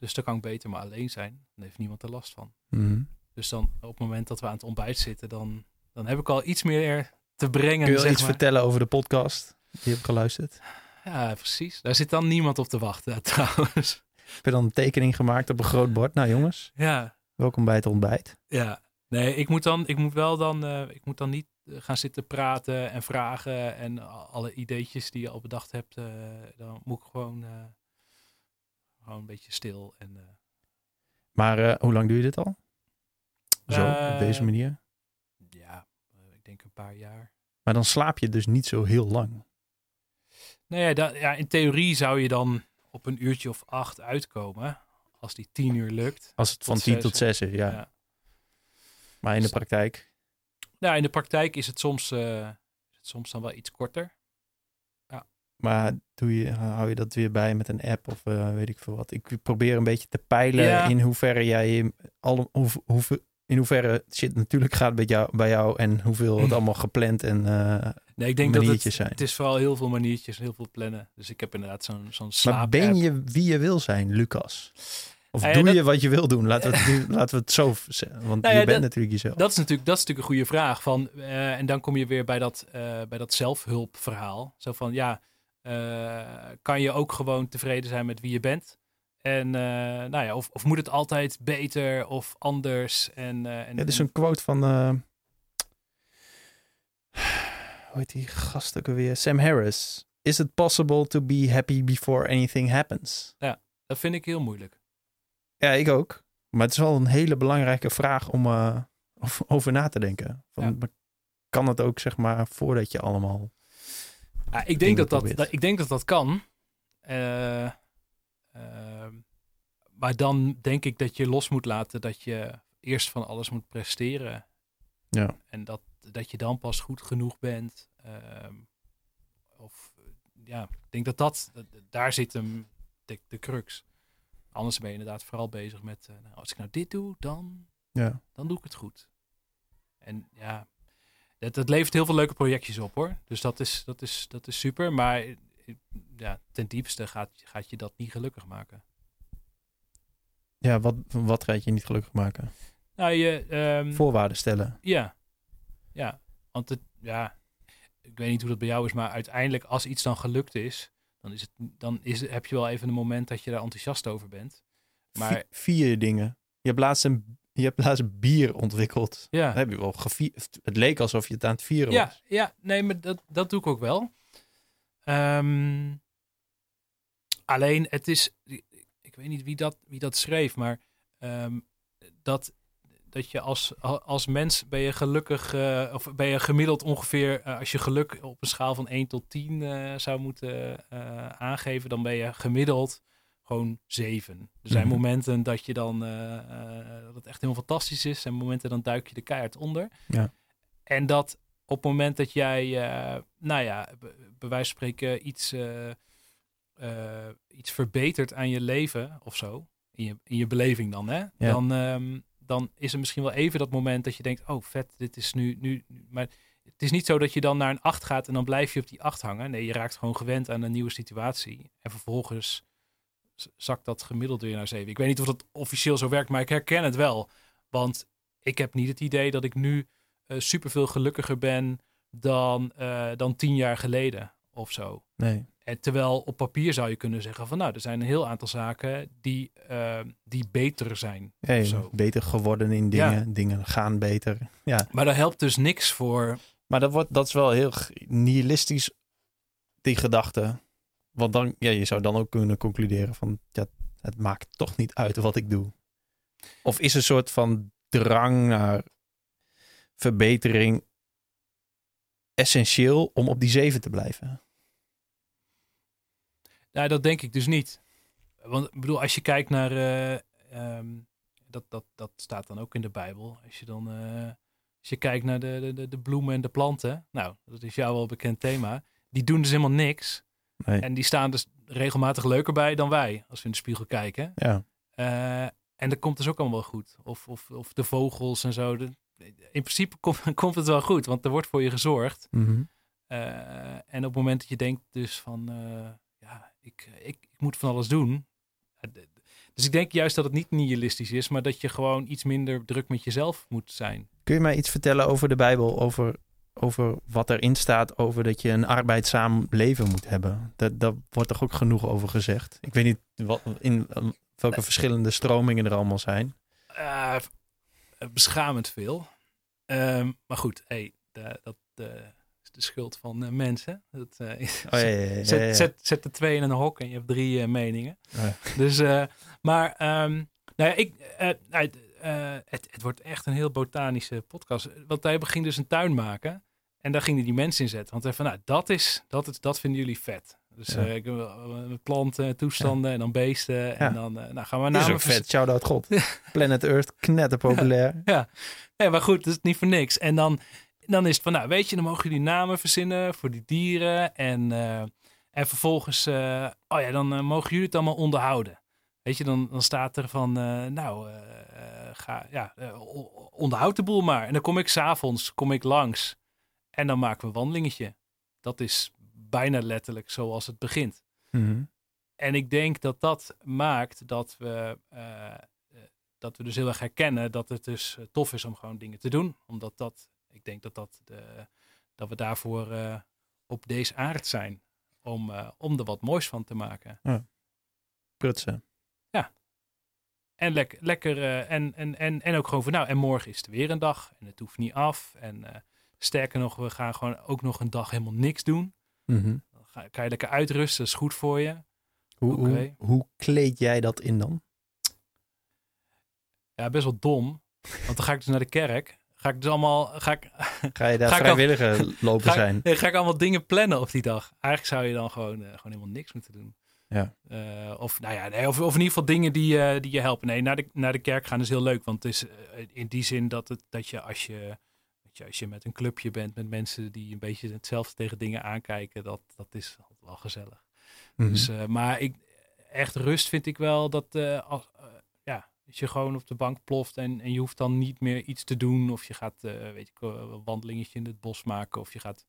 Dus dan kan ik beter maar alleen zijn. Dan heeft niemand er last van. Mhm. Dus dan op het moment dat we aan het ontbijt zitten, dan, dan heb ik al iets meer te brengen. Kun je zeg iets maar. vertellen over de podcast die je hebt geluisterd? Ja, precies. Daar zit dan niemand op te wachten [LAUGHS] trouwens. Heb je dan een tekening gemaakt op een groot bord? Nou jongens, Ja, welkom bij het ontbijt. Ja, nee, ik moet dan, ik moet wel dan, eh, ik moet dan niet eh, gaan zitten praten en vragen en alle ideetjes die je al bedacht hebt, eh, dan moet ik gewoon, gewoon een beetje stil en eh, Maar eh, hoe lang doe je dit al? Zo, op Eh, deze manier. ja, ik denk een paar jaar. Maar dan slaap je dus niet zo heel lang. Nou ja, da- ja, in theorie zou je dan op een uurtje of acht uitkomen, als die tien uur lukt. Als het van Tot 10 zes, tot 6 is, ja. Ja. Maar in de praktijk. Nou, in de praktijk is het soms, is het soms dan wel iets korter. Maar doe je, hou je dat weer bij met een app of eh, weet ik veel wat? Ik probeer een beetje te peilen Ja. in hoeverre jij alle, hoe, hoe, in hoeverre shit natuurlijk gaat bij jou, bij jou en hoeveel het [CLEARS THROAT] allemaal gepland en eh, Nee, ik denk dat het, zijn. het is vooral heel veel maniertjes, heel veel plannen. Dus ik heb inderdaad zo'n zo'n Maar slaap ben je wie je wil zijn, Lucas? Of Eh, doe dat- je wat je wil doen? Laten we het, [LAUGHS] laten we het zo zeggen. Want Nou ja, je bent dat- natuurlijk jezelf. Dat is natuurlijk, dat is natuurlijk een goede vraag. Van, eh, en dan kom je weer bij dat, eh, bij dat zelfhulpverhaal. Zo van, ja, eh, kan je ook gewoon tevreden zijn met wie je bent? En eh, nou ja, of, of moet het altijd beter of anders? En, eh, en, Ja, dit is en- een quote van... eh, hoe heet die gast ook alweer? Sam Harris. Is it possible to be happy before anything happens? dat vind ik heel moeilijk. Ja, ik ook. Maar het is wel een hele belangrijke vraag om, eh, [LAUGHS] over na te denken. Van, Ja. Kan het ook, zeg maar, voordat je allemaal... Ik, denk dat dat, ik denk dat dat kan. Eh, ehm, maar dan denk ik dat je los moet laten dat je eerst van alles moet presteren. Ja. En dat, dat je dan pas goed genoeg bent. Ehm, of eh, ja, ik denk dat dat, dat- daar zit hem de, de crux. Anders ben je inderdaad vooral bezig met, eh, nou, als ik nou dit doe, dan, Ja. dan doe ik het goed. En ja, het, het levert heel veel leuke projectjes op hoor. Dus dat is, dat is, dat is super. Maar eh, ja, ten diepste gaat, gaat je dat niet gelukkig maken. Ja, wat, wat gaat je niet gelukkig maken? Nou, je, ehm, Voorwaarden stellen. Ja, ja. Want het, ja, ik weet niet hoe dat bij jou is, maar uiteindelijk als iets dan gelukt is, dan, is het, dan is, heb je wel even een moment dat je daar enthousiast over bent. Maar Vi- vier dingen. Je hebt laatst een, je hebt laatst bier ontwikkeld. ja, Dat heb je wel gevierd. Het leek alsof je het aan het vieren ja, was. ja, nee, maar dat, dat doe ik ook wel. Ehm, alleen, het is, ik weet niet wie dat, wie dat schreef, maar ehm, dat, dat je als, als mens ben je gelukkig, eh, of ben je gemiddeld ongeveer, eh, als je geluk op een schaal van 1 tot 10 eh, zou moeten aangeven, dan ben je gemiddeld gewoon 7. Er zijn Mhm. momenten dat je dan, eh, eh, dat het echt helemaal fantastisch is, en momenten dan duik je de keihard onder. Ja. En dat op het moment dat jij, eh, nou ja, bij wijze van spreken iets, iets verbetert aan je leven of zo, in je, in je beleving dan, hè? Dan, ehm, dan is er misschien wel even dat moment dat je denkt, oh vet, dit is nu, nu, nu- maar het is niet zo dat je dan naar een 8 gaat en dan blijf je op die 8 hangen. Nee, je raakt gewoon gewend aan een nieuwe situatie. En vervolgens zakt dat gemiddeld weer naar 7. Ik weet niet of dat officieel zo werkt, maar ik herken het wel. Want ik heb niet het idee dat ik nu eh superveel gelukkiger ben dan, eh, dan tien jaar geleden of zo. Nee. En terwijl op papier zou je kunnen zeggen van nou, er zijn een heel aantal zaken die, eh, die beter zijn. Of zo. beter geworden in dingen. Dingen gaan beter. Ja. Maar daar helpt dus niks voor. Maar dat, wordt, dat is wel heel nihilistisch, die gedachte. Want dan, ja, je zou dan ook kunnen concluderen van, ja, het maakt toch niet uit wat ik doe. Of is een soort van drang naar verbetering essentieel om op die zeven te blijven? Nou, dat denk ik dus niet. Want ik bedoel, als je kijkt naar. eh, ehm, dat, dat, dat staat dan ook in de Bijbel. Als je dan. eh, als je kijkt naar de, de- de, bloemen en de planten. Nou, dat is jou wel bekend thema. Die doen dus helemaal niks. Nee. En die staan dus regelmatig leuker bij dan wij. Als we in de spiegel kijken. Ja, Eh, en dat komt dus ook allemaal wel goed. Of, of, of de vogels en zo. De- in principe komt, [LAUGHS] komt het wel goed. Want er wordt voor je gezorgd. Mhm. Eh, en op het moment dat je denkt dus van, eh, ja, ik, ik, ik moet van alles doen. Dus ik denk juist dat het niet nihilistisch is, maar dat je gewoon iets minder druk met jezelf moet zijn. Kun je mij iets vertellen over de Bijbel? Over, over wat erin staat over dat je een arbeidzaam leven moet hebben? Dat, daar wordt toch ook genoeg over gezegd? Ik weet niet wat, in eh, welke verschillende stromingen er allemaal zijn. Eh, beschamend veel. Ehm, maar goed, hey, de- dat is de schuld van eh, mensen. Dat, eh, Oh, ja, ja, ja, Zet. Zet, zet er twee in een hok en je hebt drie meningen. Dus, maar, ehm, nou ja, ik, het, het, het wordt echt een heel botanische podcast. Want hij ging dus een tuin maken en daar gingen die mensen in zetten. Want hij van, nou, dat is, dat is, dat vinden jullie vet. Dus Ja. ik wil, met planten, toestanden en dan beesten. En Ja. dan eh, nou, gaan we Dit is ook vet. Shout-out God. [LAUGHS] Planet Earth, knetterpopulair. [LAUGHS] ja, nee, maar goed, dat is niet voor niks. En dan, dan is het van, nou, weet je, dan mogen jullie namen verzinnen voor die dieren. En, en vervolgens, oh ja, dan mogen jullie het allemaal onderhouden. Weet je, dan, dan staat er van, nou, ga, ja, onderhoud de boel maar. En dan kom ik s'avonds, kom ik langs. En dan maken we een wandelingetje. Dat is bijna letterlijk zoals het begint. Mhm. En ik denk dat dat maakt dat we, eh, eh, dat we dus heel erg herkennen dat het dus eh, tof is om gewoon dingen te doen. Omdat dat, ik denk dat, dat, de, dat we daarvoor op deze aard zijn. Om, om er wat moois van te maken. Prutsen. En lekker, lekker en, en, en, en ook gewoon van nou, en morgen is het weer een dag. En het hoeft niet af. En sterker nog, we gaan gewoon ook nog een dag helemaal niks doen. Mhm. Dan ga, kan je lekker uitrusten, dat is goed voor je. Hoe, hoe, hoe kleed jij dat in dan? Ja, best wel dom. Want dan ga ik dus naar de kerk. ga ik dus allemaal, ga ik, [LAUGHS] Ga je daar Ga vrijwilliger [LAUGHS] lopen ga, zijn? nee, ga ik allemaal dingen plannen op die dag. Eigenlijk zou je dan gewoon, eh, gewoon helemaal niks moeten doen. Ja. Eh, of, nou ja, nee, of, of in ieder geval dingen die, eh, die je helpen. Nee, naar de, naar de kerk gaan is heel leuk. Want het is in die zin dat, het, dat je als je, je als je met een clubje bent met mensen die een beetje hetzelfde tegen dingen aankijken, dat, dat is altijd wel gezellig. Mhm. Dus, eh, maar ik, echt rust vind ik wel dat eh, als, eh, ja, als je gewoon op de bank ploft en, en je hoeft dan niet meer iets te doen. Of je gaat weet ik, een wandelingetje in het bos maken. Of je gaat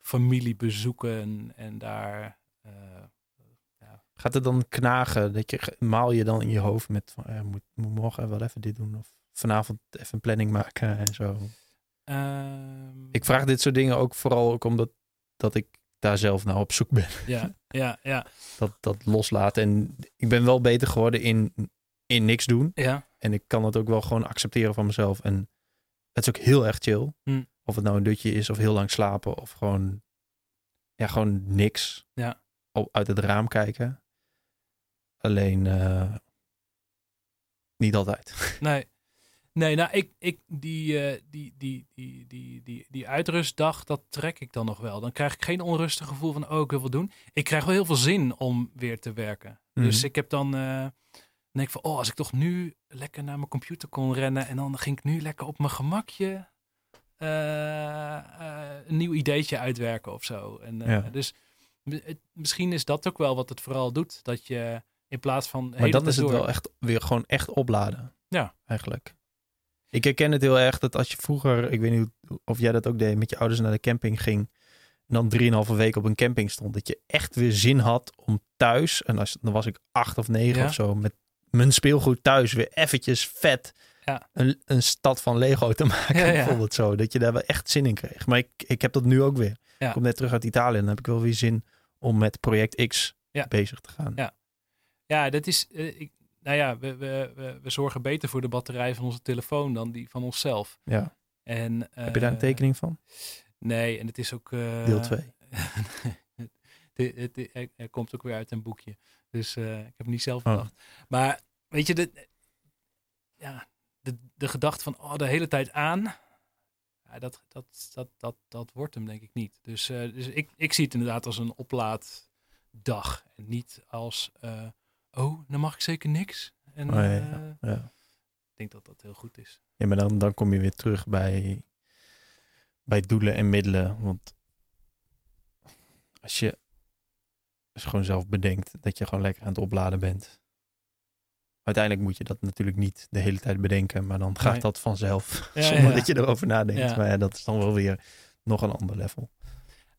familie bezoeken en, en daar... eh, Gaat het dan knagen? Dat je, maal je dan in je hoofd met van, ja, moet, moet morgen wel even dit doen? Of vanavond even een planning maken en zo? Ehm, Ik vraag dit soort dingen ook vooral ook omdat dat ik daar zelf nou op zoek ben. Ja, ja, ja, Dat, dat loslaten. En ik ben wel beter geworden in, in niks doen. ja. En ik kan het ook wel gewoon accepteren van mezelf. En het is ook heel erg chill. Hm. Of het nou een dutje is of heel lang slapen. Of gewoon, ja, gewoon niks. Ja. Op, uit het raam kijken. Alleen eh, niet altijd. Nee. Nee, nou, ik, ik, die, eh, die, die, die, die, die, die uitrustdag, dat trek ik dan nog wel. Dan krijg ik geen onrustig gevoel van, oh, ik wil wat doen. Ik krijg wel heel veel zin om weer te werken. Dus Mhm. ik heb dan, dan denk ik van, oh, als ik toch nu lekker naar mijn computer kon rennen en dan ging ik nu lekker op mijn gemakje eh, een nieuw ideetje uitwerken of zo. En, Ja. Dus het- misschien is dat ook wel wat het vooral doet. Dat je in plaats van... Maar dan is het door- wel echt weer gewoon echt opladen. Ja. Eigenlijk. Ik herken het heel erg dat als je vroeger, ik weet niet of jij dat ook deed, met je ouders naar de camping ging. En dan drieënhalve week op een camping stond. Dat je echt weer zin had om thuis, en als, dan was ik acht of negen Ja. of zo, met mijn speelgoed thuis weer eventjes vet Ja. een, een stad van Lego te [LAUGHS] maken. Ja. Bijvoorbeeld zo. Dat je daar wel echt zin in kreeg. Maar ik, ik heb dat nu ook weer. Ik kom net terug uit Italië en dan heb ik wel weer zin om met project X bezig te gaan. Ja. Ja, dat is. eh, ik, nou ja, we, we, we, we zorgen beter voor de batterij van onze telefoon dan die van onszelf. Ja. En, Heb je daar een eh, tekening van? Nee, en het is ook. eh, Deel 2. [LAUGHS] het, komt ook weer uit een boekje. Dus eh, ik heb het niet zelf Oh. bedacht. Maar weet je, de, ja, de, de gedachte van oh, de hele tijd aan. Ja, dat, dat, dat, dat, dat wordt hem denk ik niet. Dus, dus ik, ik zie het inderdaad als een oplaaddag. En niet als, oh, dan mag ik zeker niks. En Oh, ja, eh, ja. Ja. ik denk dat dat heel goed is. Ja, maar dan, dan kom je weer terug bij, bij doelen en middelen. Want als je, als je gewoon zelf bedenkt dat je gewoon lekker aan het opladen bent. Uiteindelijk moet je dat natuurlijk niet de hele tijd bedenken, maar dan gaat Nee. dat vanzelf. [LAUGHS] [LAUGHS] Zonder dat je erover nadenkt. Maar ja, dat is dan wel weer nog een ander level.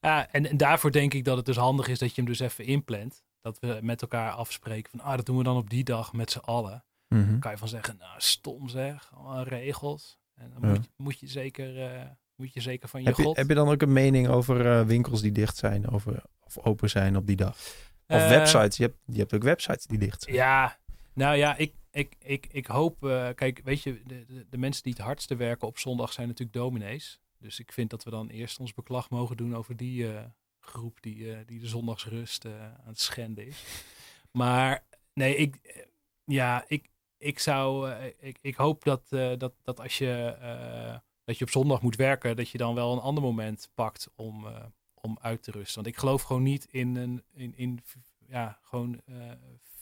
Ja, en, en daarvoor denk ik dat het dus handig is dat je hem dus even inplant. Dat we met elkaar afspreken van, ah, dat doen we dan op die dag met z'n allen. Dan kan je van zeggen, nou, stom zeg, allemaal regels. En dan Ja. moet, je, moet, je zeker, eh, moet je zeker van je Heb, je, god. heb je dan ook een mening over eh, winkels die dicht zijn over, of open zijn op die dag? Of Eh, websites. Je hebt, je hebt ook websites die dicht zijn. Ja, nou ja, ik, ik, ik, ik hoop, kijk, weet je, de, de, de mensen die het hardste werken op zondag zijn natuurlijk dominees. Dus ik vind dat we dan eerst ons beklag mogen doen over die groep die, eh, die de zondagsrust eh, aan het schenden is. Maar nee, ik, eh, ja, ik, ik zou, ik, ik hoop dat, dat, dat als je, dat je op zondag moet werken, dat je dan wel een ander moment pakt om, om uit te rusten. Want ik geloof gewoon niet in een, in, in ja, gewoon eh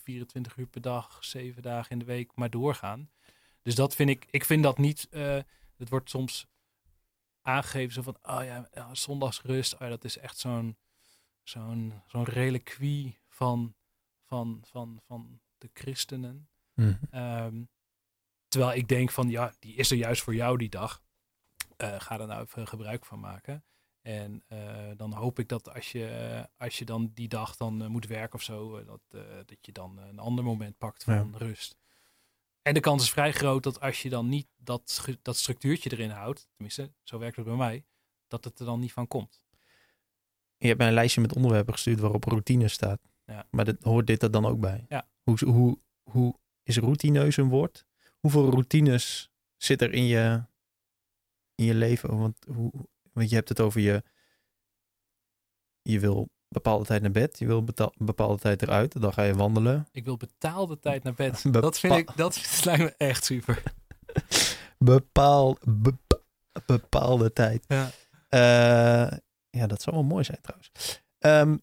24 uur per dag, 7 dagen in de week, maar doorgaan. Dus dat vind ik, ik vind dat niet, eh, het wordt soms aangegeven zo van, oh ja, ja zondagsrust, oh ja, dat is echt zo'n zo'n zo'n reliquie van, van, van, van de christenen. Mhm. Ehm, terwijl ik denk van, ja, die is er juist voor jou die dag. Eh, ga er nou even gebruik van maken. En eh, dan hoop ik dat als je, als je dan die dag dan eh, moet werken of zo, eh, dat, eh, dat je dan een ander moment pakt van rust. En de kans is vrij groot dat als je dan niet dat, dat structuurtje erin houdt, tenminste, zo werkt het bij mij, dat het er dan niet van komt. Je hebt mij een lijstje met onderwerpen gestuurd waarop routine staat. Ja. Maar dat, hoort dit er dan ook bij? Ja. Hoe, hoe, hoe is routineus een woord? Hoeveel routines zit er in je, in je leven? Want, hoe, want je hebt het over je... Je wil bepaalde tijd naar bed. Je wil beta- een bepaalde tijd eruit. Dan ga je wandelen. Ik wil betaalde tijd naar bed. Bepa- Dat vind ik, dat [LAUGHS] lijkt me echt super. Bepaal, be- bepaalde tijd. Ja. Eh, ja, dat zou wel mooi zijn trouwens. Ehm,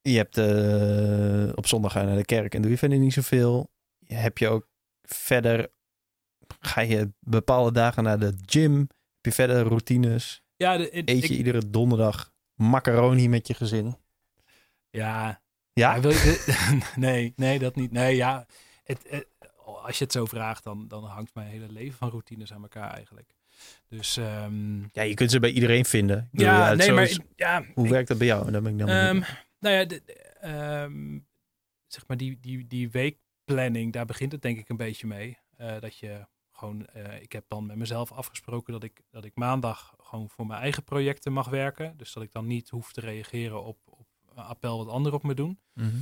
je hebt eh, op zondag ga je naar de kerk en doe je verder niet zoveel. Heb je ook verder, ga je bepaalde dagen naar de gym? Heb je verder routines? Ja, de, Eet je ik- iedere donderdag macaroni met je gezin? ja, Ja? Ja, wil je, [LAUGHS] nee, nee, dat niet. Nee, ja, het, het- als je het zo vraagt, dan, dan hangt mijn hele leven van routines aan elkaar eigenlijk. Dus ehm, Ja, je kunt ze bij iedereen vinden. Bedoel, ja, nee, maar is- ja, hoe ik- werkt dat bij jou? Daar ben ik dan ehm, nou ja, de, de, ehm, zeg maar die, die, die weekplanning, daar begint het denk ik een beetje mee. Eh, dat je gewoon, eh, ik heb dan met mezelf afgesproken dat ik, dat ik maandag gewoon voor mijn eigen projecten mag werken. Dus dat ik dan niet hoef te reageren op, op een appel wat anderen op me doen. Mhm.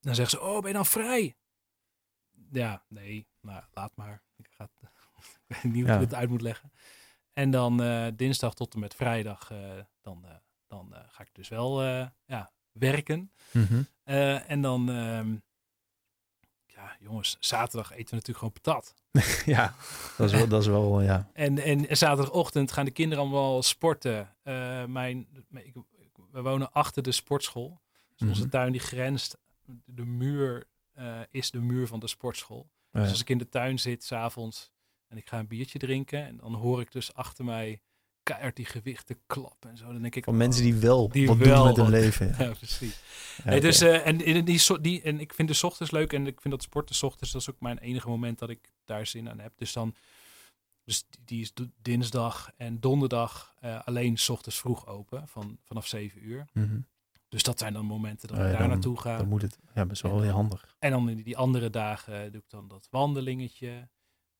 Dan zeggen ze, oh, ben je dan vrij? Ja, nee, nou, laat maar. Ik, ga het, [LAUGHS] ik weet niet hoe ik het uit moet leggen. En dan eh, dinsdag tot en met vrijdag, eh, dan, dan ga ik dus wel ja, werken. Mhm. En dan, ehm, ja, jongens, zaterdag eten we natuurlijk gewoon patat. [LAUGHS] ja, dat is wel, dat is wel ja. En, en zaterdagochtend gaan de kinderen allemaal sporten. Eh, mijn, ik, we wonen achter de sportschool. Dus onze Mhm. tuin die grenst, de muur eh, is de muur van de sportschool. Ja. Dus als ik in de tuin zit s'avonds en ik ga een biertje drinken. En dan hoor ik dus achter mij keihard die gewichten klappen en zo. Dan denk ik... Van mensen oh, die wel Die wat wel doen met hun leven. Ja. [LAUGHS] Ja, precies. Ja, Nee, dus, eh, en, in die, die, en ik vind de ochtends leuk en ik vind dat sporten ochtends, dat is ook mijn enige moment dat ik daar zin aan heb. Dus dan, dus die- is dinsdag en donderdag eh, alleen 's ochtends vroeg open, van, vanaf 7 uur. Mhm. Dus dat zijn dan momenten dat Oh ja, ik daar dan- naartoe ga. Dan moet het, ja, best wel heel handig. En dan in die andere dagen doe ik dan dat wandelingetje.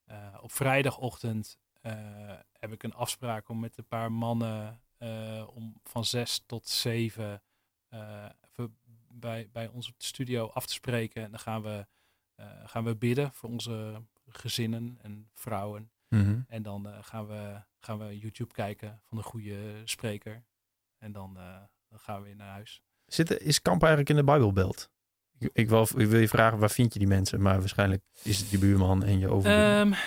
Eh, op vrijdagochtend heb ik een afspraak om met een paar mannen eh, om van zes tot zeven eh, even bij, bij ons op de studio af te spreken. En dan gaan we, eh, gaan we bidden voor onze gezinnen en vrouwen. Mhm. En dan eh, gaan, we, gaan we YouTube kijken van een goede spreker. En dan, eh, dan gaan we weer naar huis. Zit, is kamp eigenlijk in de Bijbelbelt? Ik, ik, wil, ik wil je vragen, waar vind je die mensen? Maar waarschijnlijk is het je buurman en je overbuurman. Ehm,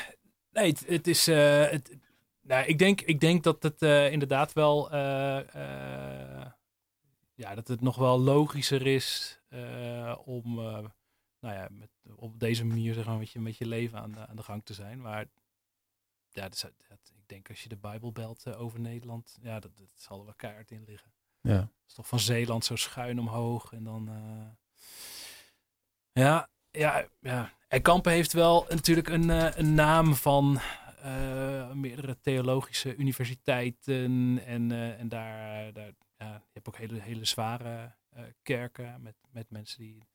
nee, het, het is. eh, het, nou, ik, denk, ik denk dat het eh, inderdaad wel. eh, ja, dat het nog wel logischer is om. nou ja, met, op deze manier zeg maar, met, je, met je leven aan de, aan de gang te zijn. Maar ja, dat, is- dat- ik denk als je de Bijbel belt over Nederland. Ja, dat, dat zal er wel keihard in liggen. ja. Is toch van Zeeland zo schuin omhoog. En dan. Ja, ja, ja. En Kampen heeft wel natuurlijk een, eh, een naam van eh, meerdere theologische universiteiten. En, eh, en daar, daar ja, je hebt ook hele, hele zware kerken met, met mensen die,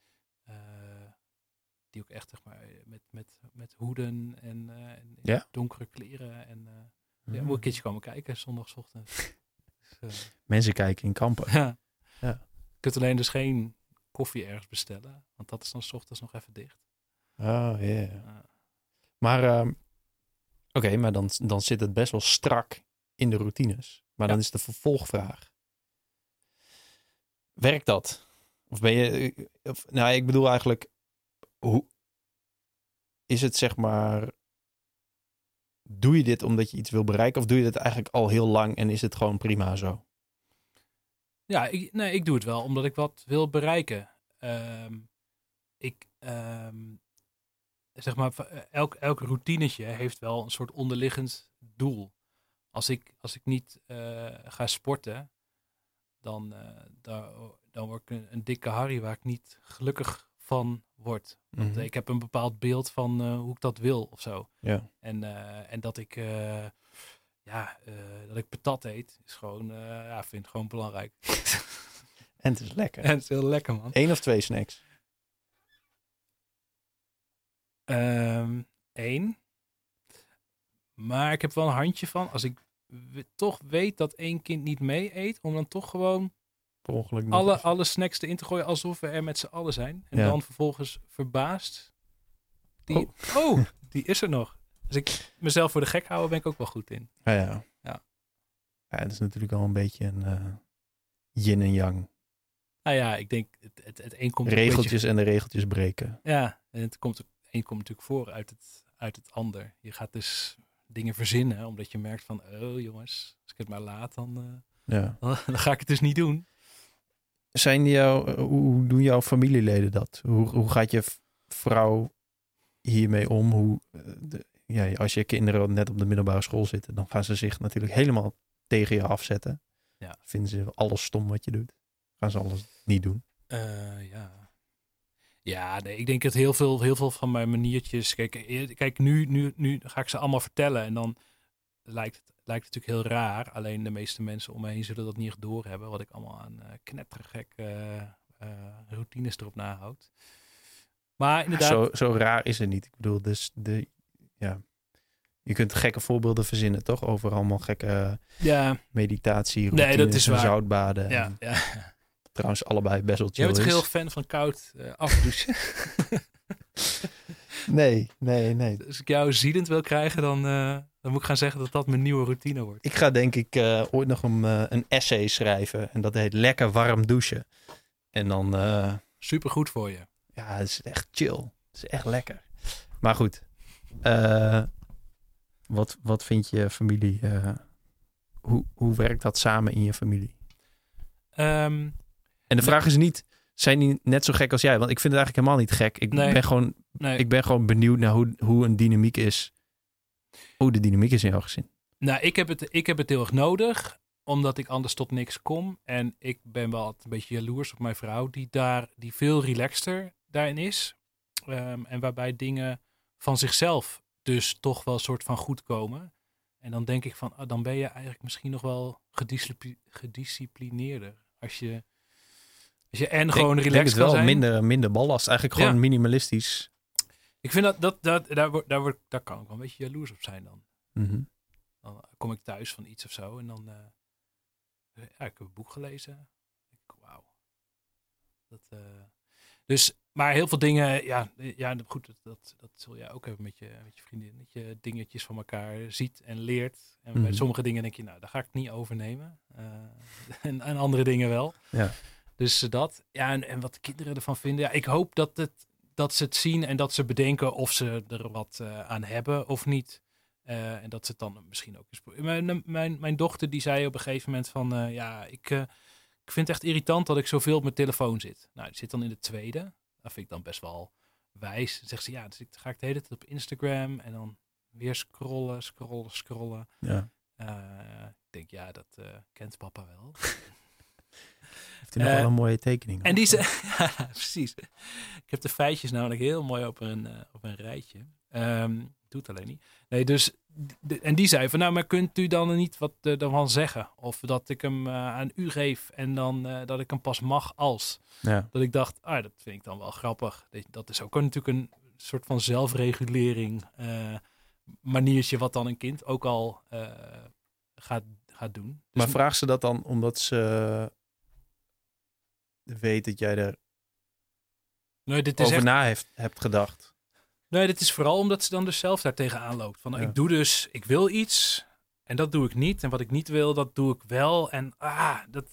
die ook echt zeg maar, met, met, met hoeden en, en Ja? donkere kleren. En eh, ja, moet een keertje komen kijken zondagochtend. [LAUGHS] Dus, Mensen kijken in kampen. ja. Ja. Je kunt alleen dus geen koffie ergens bestellen, want dat is dan 's ochtends nog even dicht. Oh, ja. Maar, ehm, oké, maar dan, dan zit het best wel strak in de routines. Maar dan is de vervolgvraag. Werkt dat? Of ben je... Of, nou, ik bedoel eigenlijk... Hoe is het zeg maar... Doe je dit omdat je iets wil bereiken? Of doe je dit eigenlijk al heel lang en is het gewoon prima zo? Ja, ik, nee, ik doe het wel omdat ik wat wil bereiken. Ehm, ik, ehm, zeg maar, v- elk, elk routinetje heeft wel een soort onderliggend doel. Als ik, als ik niet eh, ga sporten, dan, eh, daar, dan word ik een, een dikke harry waar ik niet gelukkig van word. Want Mhm. ik heb een bepaald beeld van eh, hoe ik dat wil of zo. Ja. En, eh, en dat ik, eh, ja, eh, dat ik patat eet, is gewoon, eh ja, vind ik gewoon belangrijk. [LAUGHS] En het is lekker. en het is heel lekker, man. Eén of twee snacks? Ehm Eén. Maar ik heb wel een handje van, als ik toch weet dat één kind niet mee eet, om dan toch gewoon ongeluk alle, alle snacks erin te gooien alsof we er met z'n allen zijn. En Ja. dan vervolgens verbaasd. Die, oh. die is er nog. Als ik mezelf voor de gek hou, ben ik ook wel goed in. Ja, ja. Ja. Ja, het is natuurlijk al een beetje een eh, yin en yang. Nou ja, ik denk, het, het, het een komt een Regeltjes en de regeltjes breken. Ja, en het komt, een komt natuurlijk voor uit het, uit het ander. Je gaat dus dingen verzinnen. Omdat je merkt van, oh jongens, als ik het maar laat, dan, eh, Ja. [LAUGHS] dan ga ik het dus niet doen. Zijn jou, hoe hoe doen jouw familieleden dat? Hoe, hoe gaat je vrouw hiermee om? Hoe, eh, de, ja, als je kinderen net op de middelbare school zitten, dan gaan ze zich natuurlijk helemaal tegen je afzetten. Ja. Vinden ze alles stom wat je doet? Gaan ze alles niet doen? Eh, ja. Ja, nee, ik denk dat heel veel, heel veel van mijn maniertjes. Kijk, eh, kijk nu, nu, nu ga ik ze allemaal vertellen. En dan lijkt het, lijkt het natuurlijk heel raar. Alleen de meeste mensen om me heen zullen dat niet echt doorhebben. Wat ik allemaal aan eh knettergek routines erop nahoud. Maar inderdaad. Zo, zo raar is het niet. Ik bedoel, dus de, ja, je kunt gekke voorbeelden verzinnen, toch? Over allemaal gekke Ja, meditatie, Nee, dat routines is waar. zoutbaden. ja, En ja. trouwens allebei best wel chill Jij bent heel fan van koud eh, afdouchen? [LAUGHS] [LAUGHS] Nee, nee, nee. Als ik jou ziedend wil krijgen, dan, eh, dan moet ik gaan zeggen dat dat mijn nieuwe routine wordt. Ik ga denk ik eh, ooit nog een, een essay schrijven. En dat heet Lekker warm douchen. En dan, eh, Super goed voor je. ja, het is echt chill. Het is echt lekker. Maar goed. Eh, wat, wat vindt je familie? eh, hoe, hoe werkt dat samen in je familie? Ehm, En de vraag is niet, zijn die net zo gek als jij? Want ik vind het eigenlijk helemaal niet gek. Ik, Nee. ben, gewoon, nee, ik ben gewoon benieuwd naar hoe, hoe een dynamiek is. Hoe de dynamiek is in jouw gezin. Nou, ik heb, het, ik heb het heel erg nodig, omdat ik anders tot niks kom. En ik ben wel een beetje jaloers op mijn vrouw, die daar die veel relaxter daarin is. Ehm, en waarbij dingen van zichzelf dus toch wel een soort van goed komen. En dan denk ik van, ah, dan ben je eigenlijk misschien nog wel gediscipli- gedisciplineerder. Als je, als je en gewoon ik denk relaxed het wel zijn. minder, minder ballast. Eigenlijk gewoon Ja. minimalistisch. Ik vind dat, dat, dat daar, word- daar, word, daar kan ik wel een beetje jaloers op zijn dan. Mhm. Dan kom ik thuis van iets of zo en dan. eh, ja, ik heb een boek gelezen. Ik, Wauw. Dat, eh, dus, maar heel veel dingen, ja, ja goed, dat, dat, dat zul jij ook hebben met je, met je vriendin. Dat je dingetjes van elkaar ziet en leert. En bij Mhm. sommige dingen denk je, nou, daar ga ik niet overnemen. Eh, [LAUGHS] en, en andere dingen wel. Ja. Dus eh, dat, ja, en, en wat de kinderen ervan vinden. Ja, ik hoop dat, het, dat ze het zien en dat ze bedenken of ze er wat eh, aan hebben of niet. En dat ze het dan misschien ook eens. Mijn, mijn, mijn dochter die zei op een gegeven moment van ja, ik, ik vind het echt irritant dat ik zoveel op mijn telefoon zit. Nou, die zit dan in de tweede. Dat vind ik dan best wel wijs. Dan zegt ze ja, dus ik ga ik de hele tijd op Instagram en dan weer scrollen, scrollen, scrollen. Ja. Eh, ik denk ja, dat eh, kent papa wel. [LAUGHS] Heeft hij nog Eh, wel een mooie tekening? En die zei, [LAUGHS] ja, precies. Ik heb de feitjes namelijk heel mooi op een, eh, op een rijtje. Ehm doet alleen niet. Nee, dus, de- en die zei van, nou, maar kunt u dan niet wat eh, ervan zeggen? Of dat ik hem aan u geef en dan dat ik hem pas mag als. Ja. Dat ik dacht, ah, dat vind ik dan wel grappig. Dat, is ook natuurlijk een soort van zelfregulering maniertje wat dan een kind ook al gaat, gaat doen. Dus Maar vraag ze dat dan omdat ze weet dat jij erover nee, dit is echt na heeft, hebt gedacht? Nee, dit is vooral omdat ze dan dus zelf daar tegenaan loopt. Van, Ja. ik doe dus, ik wil iets en dat doe ik niet. En wat ik niet wil, dat doe ik wel. En ah, dat,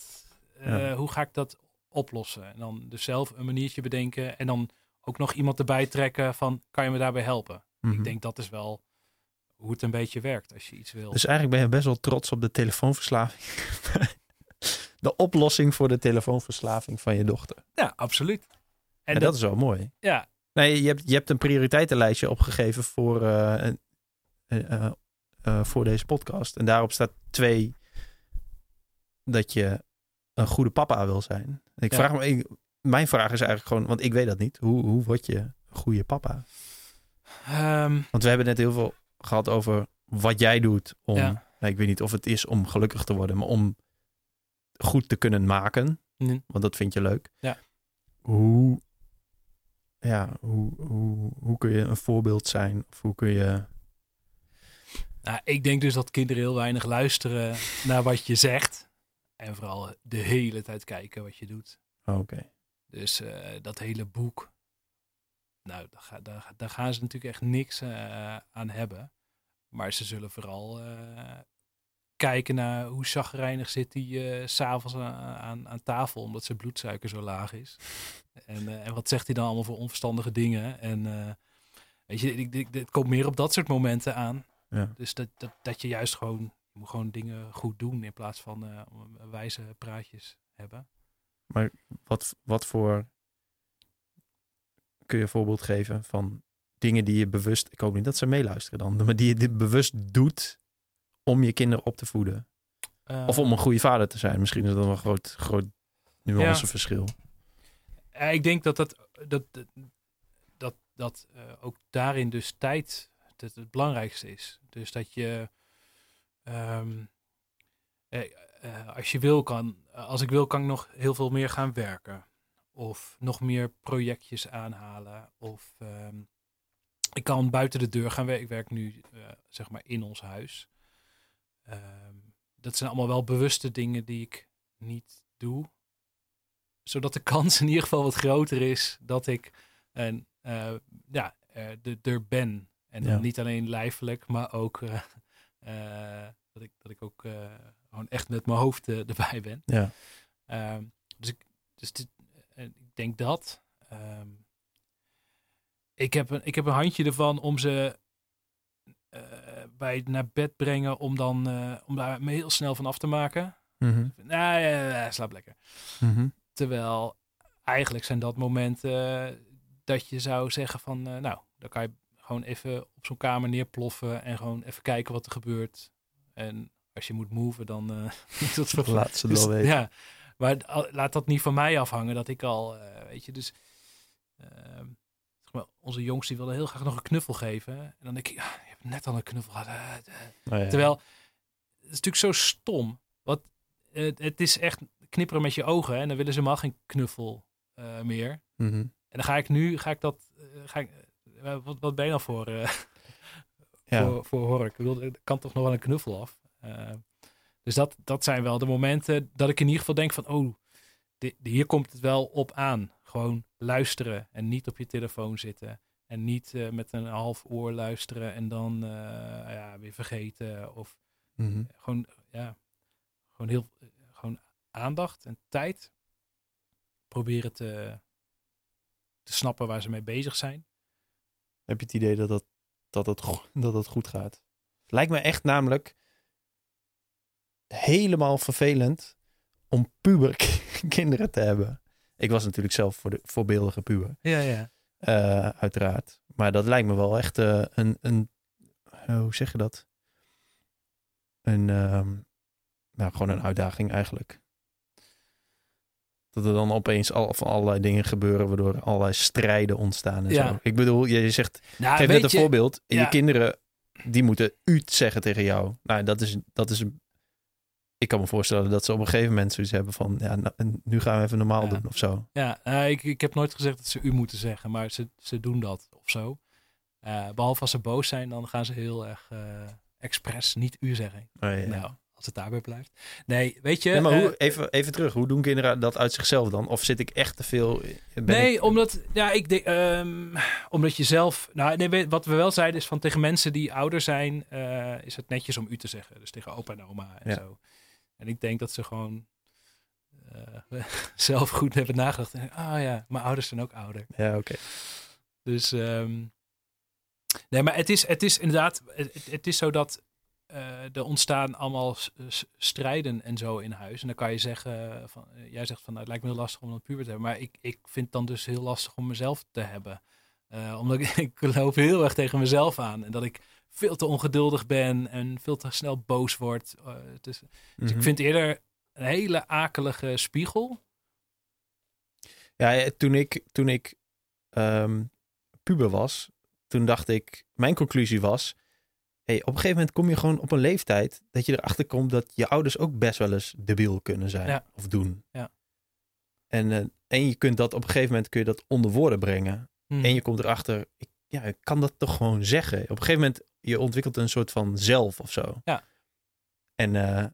eh, Ja. hoe ga ik dat oplossen? En dan dus zelf een maniertje bedenken en dan ook nog iemand erbij trekken van, kan je me daarbij helpen? Mhm. Ik denk dat is wel hoe het een beetje werkt als je iets wil. Dus eigenlijk ben je best wel trots op de telefoonverslaving. [LAUGHS] de oplossing voor de telefoonverslaving van je dochter. ja, absoluut. En, En, dat, dat, is wel mooi. ja, Nee, je hebt, je hebt een prioriteitenlijstje opgegeven voor, eh, eh, eh, voor deze podcast. En daarop staat twee dat je een goede papa wil zijn. Ik Ja. vraag me, ik- mijn vraag is eigenlijk gewoon, want ik weet dat niet. Hoe, hoe word je een goede papa? ehm, Want we hebben net heel veel gehad over wat jij doet om, Ja. nou, ik weet niet of het is om gelukkig te worden, maar om goed te kunnen maken. mm, Want dat vind je leuk. Ja. Hoe, ja, hoe, hoe, hoe kun je een voorbeeld zijn? Of hoe kun je... Nou, ik denk dus dat kinderen heel weinig luisteren naar wat je zegt. En vooral de hele tijd kijken wat je doet. Oh, Oké. Dus eh, dat hele boek. Nou, daar, daar gaan ze natuurlijk echt niks eh, aan hebben. Maar ze zullen vooral eh, kijken naar hoe chagrijnig zit hij eh, s s'avonds aan, aan, aan tafel. Omdat zijn bloedsuiker zo laag is. En, eh, en wat zegt hij dan allemaal voor onverstandige dingen. En eh, weet je, ik, ik, het komt meer op dat soort momenten aan. Ja. Dus dat, dat, dat je juist gewoon, je moet gewoon dingen goed doen in plaats van wijze praatjes hebben. Wat, wat voor... Kun je een voorbeeld geven van dingen die je bewust... Ik hoop niet dat ze meeluisteren dan. [LAUGHS] Maar die je dit bewust doet om je kinderen op te voeden. Of om een goede vader te zijn. Misschien is dat wel een groot, groot nuanceverschil. Ja, ik denk dat dat, dat, dat, dat eh, ook daarin dus tijd het, het belangrijkste is. Dus dat je, ehm, eh, eh, als je wil kan, als ik wil kan ik nog heel veel meer gaan werken. Of nog meer projectjes aanhalen. Of ehm, ik kan buiten de deur gaan werken. Ik werk nu eh, zeg maar in ons huis. Ehm, dat zijn allemaal wel bewuste dingen die ik niet doe. Zodat de [LAUGHS] kans in ieder geval wat groter is dat ik en, eh, ja, eh, de, er ben. En Ja. niet alleen lijfelijk, maar ook eh, [LAUGHS] dat, ik, dat ik ook gewoon echt met mijn hoofd [LAUGHS] erbij ben. Ja. Ehm, dus ik, dus dit, ik denk dat. Ehm, ik, heb een, ik heb een handje ervan om ze bij het naar bed brengen, om dan eh, om daar me heel snel van af te maken. Mhm. Nou ja, ja, slaap lekker. Mhm. Terwijl eigenlijk zijn dat momenten eh, dat je zou zeggen van, eh, nou, dan kan je gewoon even op zo'n kamer neerploffen en gewoon even kijken wat er gebeurt. En als je moet moven, dan eh [LAUGHS] moet dat voor Laat ze dus, weten. Ja, maar al- laat dat niet van mij afhangen dat ik al, eh, weet je, dus zeg maar, onze jongens die willen heel graag nog een knuffel geven. En dan denk ik, ja, hebt net al een knuffel gehad. eh, ja. Terwijl, het is natuurlijk zo stom. Wat, het, het is echt knipperen met je ogen hè, en dan willen ze helemaal geen knuffel eh, meer. Mhm. En dan ga ik nu, ga ik dat, eh, ga ik, wat, wat ben je dan voor, eh, [LAUGHS] Ja. voor, voor hork? Ik bedoel, er kan toch nog wel een knuffel af? Dus dat, dat zijn wel de momenten dat ik in ieder geval denk van, oh, hier komt het wel op aan. Gewoon luisteren en niet op je telefoon zitten. En niet eh, met een half oor luisteren en dan eh, ja, weer vergeten. Of Mhm. gewoon, ja, gewoon heel, eh, gewoon aandacht en tijd. Proberen te, te snappen waar ze mee bezig zijn. Heb je het idee dat dat, dat, het, [LAUGHS] dat het goed gaat? Lijkt me echt namelijk helemaal vervelend om puber ki- [LAUGHS] kinderen te hebben. Ik was natuurlijk zelf voor de voorbeeldige puber, Ja, ja. Eh, uiteraard. Maar dat lijkt me wel echt eh, een, een eh, hoe zeg je dat? Een, ehm, nou, gewoon een uitdaging eigenlijk. Dat er dan opeens al, van allerlei dingen gebeuren, waardoor er allerlei strijden ontstaan en Ja. zo. Ik bedoel, je zegt Nou, Geef net een je- voorbeeld. Ja. Je kinderen, die moeten u zeggen tegen jou. Nou, dat is, dat is... Ik kan me voorstellen dat ze op een gegeven moment zoiets hebben van... Ja, nou, nu gaan we even normaal Ja. doen of zo. Ja, eh, ik, ik heb nooit gezegd dat ze u moeten zeggen, maar ze, ze doen dat of zo. Eh, behalve als ze boos zijn, dan gaan ze heel erg eh expres niet u zeggen. Oh, ja. Nou, als het daarbij blijft. Nee, weet je. Maar eh, hoe, even, even terug. Hoe doen kinderen dat uit zichzelf dan? Of zit ik echt te veel... Nee, ik- omdat, ja, ik denk, ehm, omdat je zelf, nou, nee, wat we wel zeiden is van tegen mensen die ouder zijn, is het netjes om u te zeggen. Dus tegen opa en oma en Ja. zo. En ik denk dat ze gewoon eh, [LAUGHS] zelf goed hebben nagedacht. En, ah ja, mijn ouders zijn ook ouder. Ja, oké. Dus ehm, nee, maar het is, het is inderdaad, het, is zo dat eh, er ontstaan allemaal strijden en zo in huis. En dan kan je zeggen, van, eh, jij zegt van, nou, het lijkt me heel lastig om een puber te hebben. Maar ik, ik vind het dan dus heel lastig om mezelf te hebben. Omdat ik, [LAUGHS] ik loop heel erg tegen mezelf aan. En dat ik veel te ongeduldig ben en veel te snel boos word. Eh, dus Mhm. ik vind het eerder een hele akelige spiegel. Ja, toen ik, toen ik ehm, puber was, toen dacht ik, mijn conclusie was, hey, op een gegeven moment kom je gewoon op een leeftijd dat je erachter komt dat je ouders ook best wel eens debiel kunnen zijn Ja. of doen. Ja. En, eh, en je kunt dat op een gegeven moment kun je dat onder woorden brengen. Hm. En je komt erachter, ik, ja, ik kan dat toch gewoon zeggen. Op een gegeven moment, je ontwikkelt een soort van zelf of zo. Ja. En eh,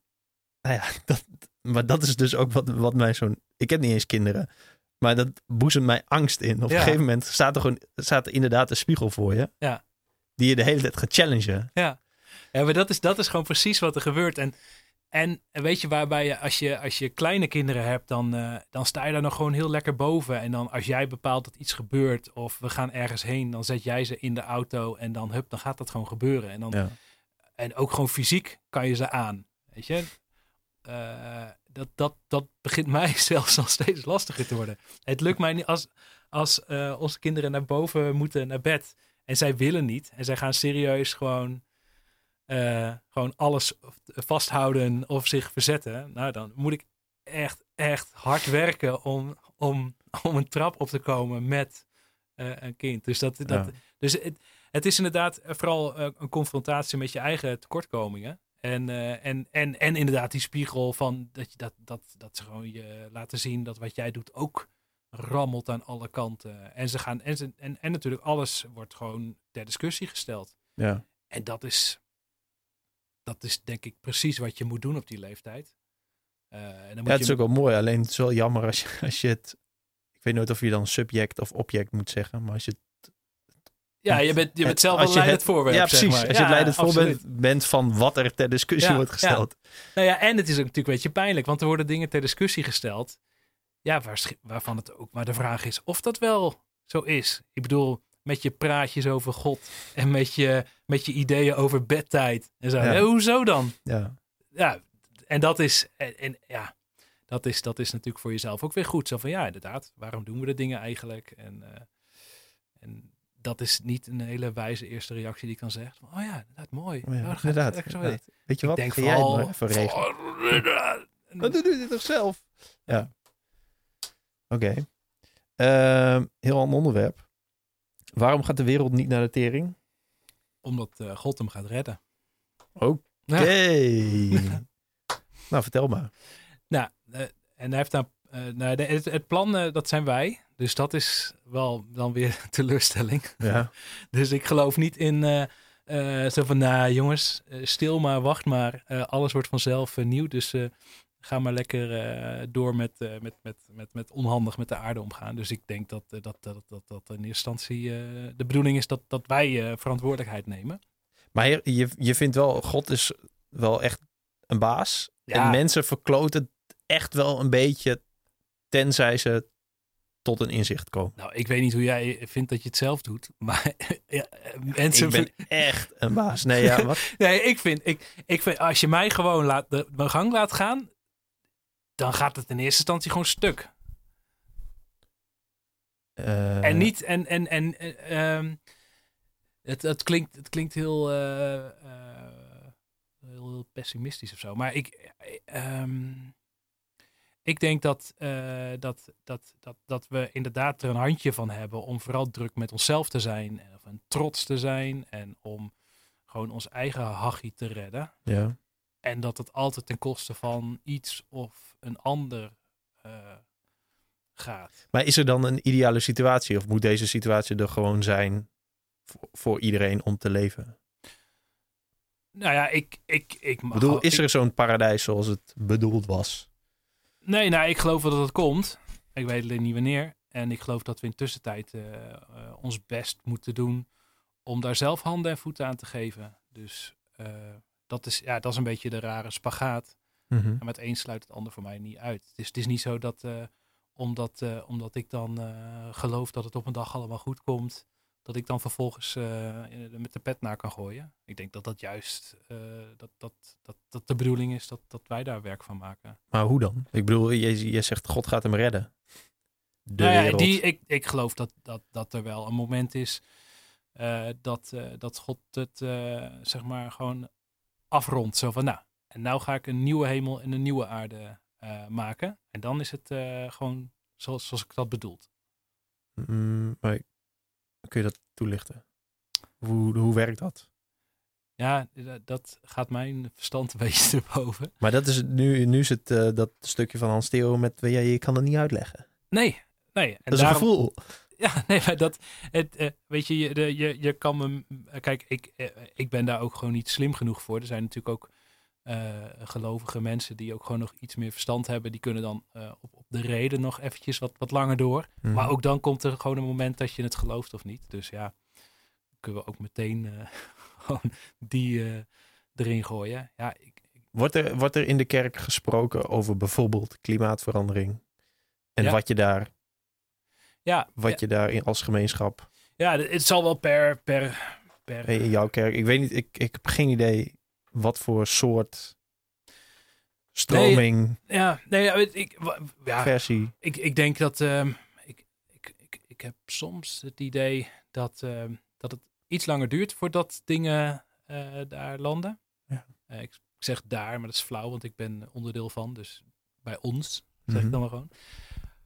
nou ja, [LAUGHS] dat, maar dat is dus ook wat, wat mij zo'n... Ik heb niet eens kinderen, maar dat boezemt mij angst in. Op Ja. een gegeven moment staat er gewoon staat er inderdaad een spiegel voor je. Ja. Die je de hele tijd gaat challengen. Ja, ja maar dat is, dat is gewoon precies wat er gebeurt. En, en weet je, waarbij je als, je, als je kleine kinderen hebt, dan, eh, dan sta je daar nog gewoon heel lekker boven. En dan als jij bepaalt dat iets gebeurt of we gaan ergens heen, dan zet jij ze in de auto en dan, hup, dan gaat dat gewoon gebeuren. En dan, Ja. en ook gewoon fysiek kan je ze aan. Weet je? Eh, dat, dat, dat begint mij [LAUGHS] zelfs al steeds lastiger te worden. Het lukt mij niet als, als eh, onze kinderen naar boven moeten, naar bed. En zij willen niet. En zij gaan serieus gewoon, eh, gewoon alles vasthouden of zich verzetten. Nou, dan moet ik echt, echt hard werken om, om, om een trap op te komen met een kind. Dus, dat, dat, Ja. dus het, het is inderdaad vooral eh, een confrontatie met je eigen tekortkomingen. En, eh, en, en, en inderdaad die spiegel van dat, je dat, dat, dat ze gewoon je laten zien dat wat jij doet ook rammelt aan alle kanten. En, ze gaan, en, ze, en, en natuurlijk alles wordt gewoon ter discussie gesteld. Ja. En dat is, dat is denk ik precies wat je moet doen op die leeftijd. Eh, en dan moet ja, het is je, ook wel mooi. Alleen het is wel jammer als je, als je het... Ik weet nooit of je dan subject of object moet zeggen. Maar als je ja, je bent, je bent het- zelf je leidend het- voorwerp. Ja, zeg precies. maar. Als je het leidend voorbeeld bent van wat er ter discussie Ja, wordt ja. gesteld. Nou ja, en het is ook natuurlijk een beetje pijnlijk, want er worden dingen ter discussie gesteld. Ja, waarvan het ook maar de vraag is of dat wel zo is. Ik bedoel, met je praatjes over God en met je, met je ideeën over bedtijd en zo. Ja. Hoezo dan? Ja. Ja, en dat is, en, en ja, dat is, dat is natuurlijk voor jezelf ook weer goed. Zo van ja, inderdaad, waarom doen we de dingen eigenlijk? En, eh, en dat is niet een hele wijze eerste reactie die ik dan zeg. Van, oh ja, inderdaad, mooi. Oh ja, Oh, gaat inderdaad, inderdaad. Weet je Ik wat? denk jij het vooral... maar even regelen. En- Dan [LAUGHS] doe je dit toch zelf? Ja. Oké. Ehm, heel ander onderwerp. Waarom gaat de wereld niet naar de tering? Omdat eh, God hem gaat redden. Oké. Ja. [LAUGHS] nou, vertel maar. Nou, eh, en hij heeft dan... eh, nou, de- het, het plan, dat zijn wij. Dus dat is wel dan weer [LAUGHS] teleurstelling. Ja. [LAUGHS] Dus ik geloof niet in zo van, nou jongens, stil maar, wacht maar. Alles wordt vanzelf nieuw. Dus ga maar lekker eh, door met, eh, met, met, met, met onhandig met de aarde omgaan. Dus ik denk dat eh, dat, dat, dat, dat in eerste instantie de bedoeling is dat, dat wij verantwoordelijkheid nemen. Maar je, je, je vindt wel, God is wel echt een baas. Ja. En mensen verkloten het echt wel een beetje, tenzij ze tot een inzicht komen. Nou, ik weet niet hoe jij vindt dat je het zelf doet, [LAUGHS] maar ja, mensen... Ik ben [LAUGHS] echt een baas. Nee, ja, wat? Nee, ik vind, ik, ik vind, als je mij gewoon laat, de, mijn gang laat gaan, dan gaat het in eerste instantie gewoon stuk. Eh, En niet, en, en, en eh, ehm, het, het, klinkt, het klinkt heel, eh, heel, heel pessimistisch of zo. Maar ik, eh, ehm, ik denk dat, dat, dat, dat, dat we inderdaad er een handje van hebben om vooral druk met onszelf te zijn. En, of een trots te zijn en om gewoon ons eigen hachie te redden. Ja. En dat het altijd ten koste van iets of een ander eh, gaat. Maar is er dan een ideale situatie? Of moet deze situatie er gewoon zijn voor, voor iedereen om te leven? Nou ja, ik, ik, ik mag bedoel, is ik- er zo'n paradijs zoals het bedoeld was? Nee, nou, ik geloof wel dat het komt. Ik weet alleen niet wanneer. En ik geloof dat we in tussentijd eh, eh, ons best moeten doen om daar zelf handen en voeten aan te geven. Dus dat, is, ja, dat is een beetje de rare spagaat. Mhm. En met één sluit het ander voor mij niet uit. Het is, het is niet zo dat eh, omdat, eh, omdat ik dan eh, geloof dat het op een dag allemaal goed komt, dat ik dan vervolgens in- met de pet naar kan gooien. Ik denk dat dat juist dat, dat, dat, dat de bedoeling is dat, dat wij daar werk van maken. Maar hoe dan? Ik bedoel, je, je zegt God gaat hem redden. De nou ja, die, ik, ik geloof dat, dat, dat er wel een moment is dat, dat God het zeg maar gewoon afrondt. Zo van nou, en nou ga ik een nieuwe hemel en een nieuwe aarde eh, maken. En dan is het eh, gewoon zoals, zoals ik dat bedoeld. Mm, maar kun je dat toelichten? Hoe, hoe werkt dat? Ja, d- dat gaat mijn verstand een [LAUGHS] beetje te boven. Maar dat is het, nu, nu is het eh, dat stukje van Hans Theo met, ja, je kan het niet uitleggen. Nee, nee. En Dat is daarom- een gevoel. Ja, [LAUGHS] nee, maar dat, het, eh, weet je, je, de, je, je kan me, kijk, ik, eh, ik ben daar ook gewoon niet slim genoeg voor. Er zijn natuurlijk ook eh, gelovige mensen die ook gewoon nog iets meer verstand hebben. Die kunnen dan eh, op, op de reden nog eventjes wat, wat langer door. Mhm. Maar ook dan komt er gewoon een moment dat je het gelooft of niet. Dus ja, kunnen we ook meteen eh, [LAUGHS] gewoon die eh, erin gooien. Ja, ik, Wordt er, wordt er in de kerk gesproken over bijvoorbeeld klimaatverandering? En Ja. wat je daar, ja, wat ja, je daar als gemeenschap, ja, het zal wel per, per, per in jouw kerk, ik weet niet, ik, ik heb geen idee wat voor soort stroming, Ja, nee, ja, weet ik, ja, versie. ik, ik denk dat ehm, ik, ik, ik, ik heb soms het idee dat, ehm, dat het iets langer duurt voordat dingen eh, daar landen. Ja. Eh, ik, ik zeg daar, maar dat is flauw, want ik ben onderdeel van. Dus bij ons, zeg Mhm. ik dan maar gewoon.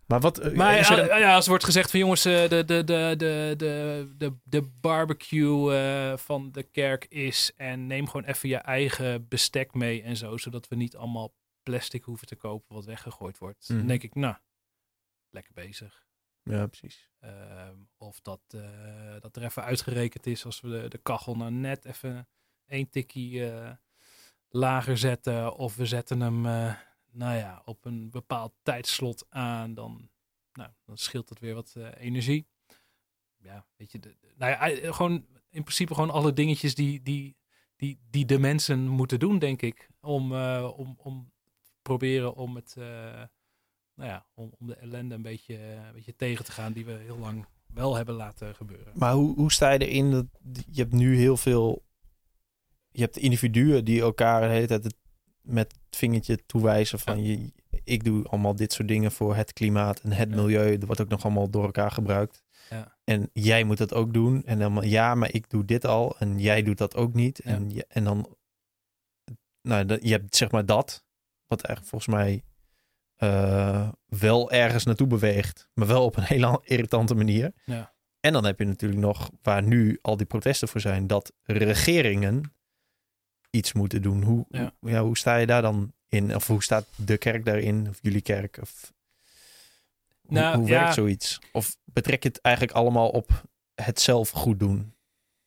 Maar wat... eh, Maar er ja, als er wordt gezegd van jongens, eh, de, de, de, de, de, de, de barbecue eh, van de kerk is. En neem gewoon even je eigen bestek mee en zo. Zodat we niet allemaal plastic hoeven te kopen wat weggegooid wordt. Mhm. Dan denk ik, nou, lekker bezig. Ja, precies. Ehm, of dat, dat er even uitgerekend is als we de, de kachel nou net even één tikkie lager zetten. Of we zetten hem nou ja, op een bepaald tijdslot aan. Dan, nou, dan scheelt het weer wat eh, energie. Ja, weet je, de, nou ja, eh, gewoon in principe gewoon alle dingetjes die, die, die, die de mensen moeten doen, denk ik. Om, eh, om, om proberen om het, nou ja, om, om de ellende een beetje, een beetje tegen te gaan die we heel lang wel hebben laten gebeuren. Maar hoe, hoe sta je erin? Dat, je hebt nu heel veel... Je hebt individuen die elkaar tijd het, met het vingertje toewijzen van... Je, ik doe allemaal dit soort dingen voor het klimaat en het Ja. milieu. Dat wordt ook nog allemaal door elkaar gebruikt. Ja. En jij moet dat ook doen. En dan, ja, maar ik doe dit al. En jij doet dat ook niet. En, je, en dan... Nou, je hebt zeg maar dat. Wat eigenlijk volgens mij eh, wel ergens naartoe beweegt. Maar wel op een hele irritante manier. Ja. En dan heb je natuurlijk nog, waar nu al die protesten voor zijn, dat regeringen iets moeten doen. Hoe, Ja. hoe, ja, hoe sta je daar dan in? Of hoe staat de kerk daarin? Of jullie kerk? Of, hoe- Nou, hoe, ja. werkt zoiets? Of betrek je het eigenlijk allemaal op het zelf goed doen?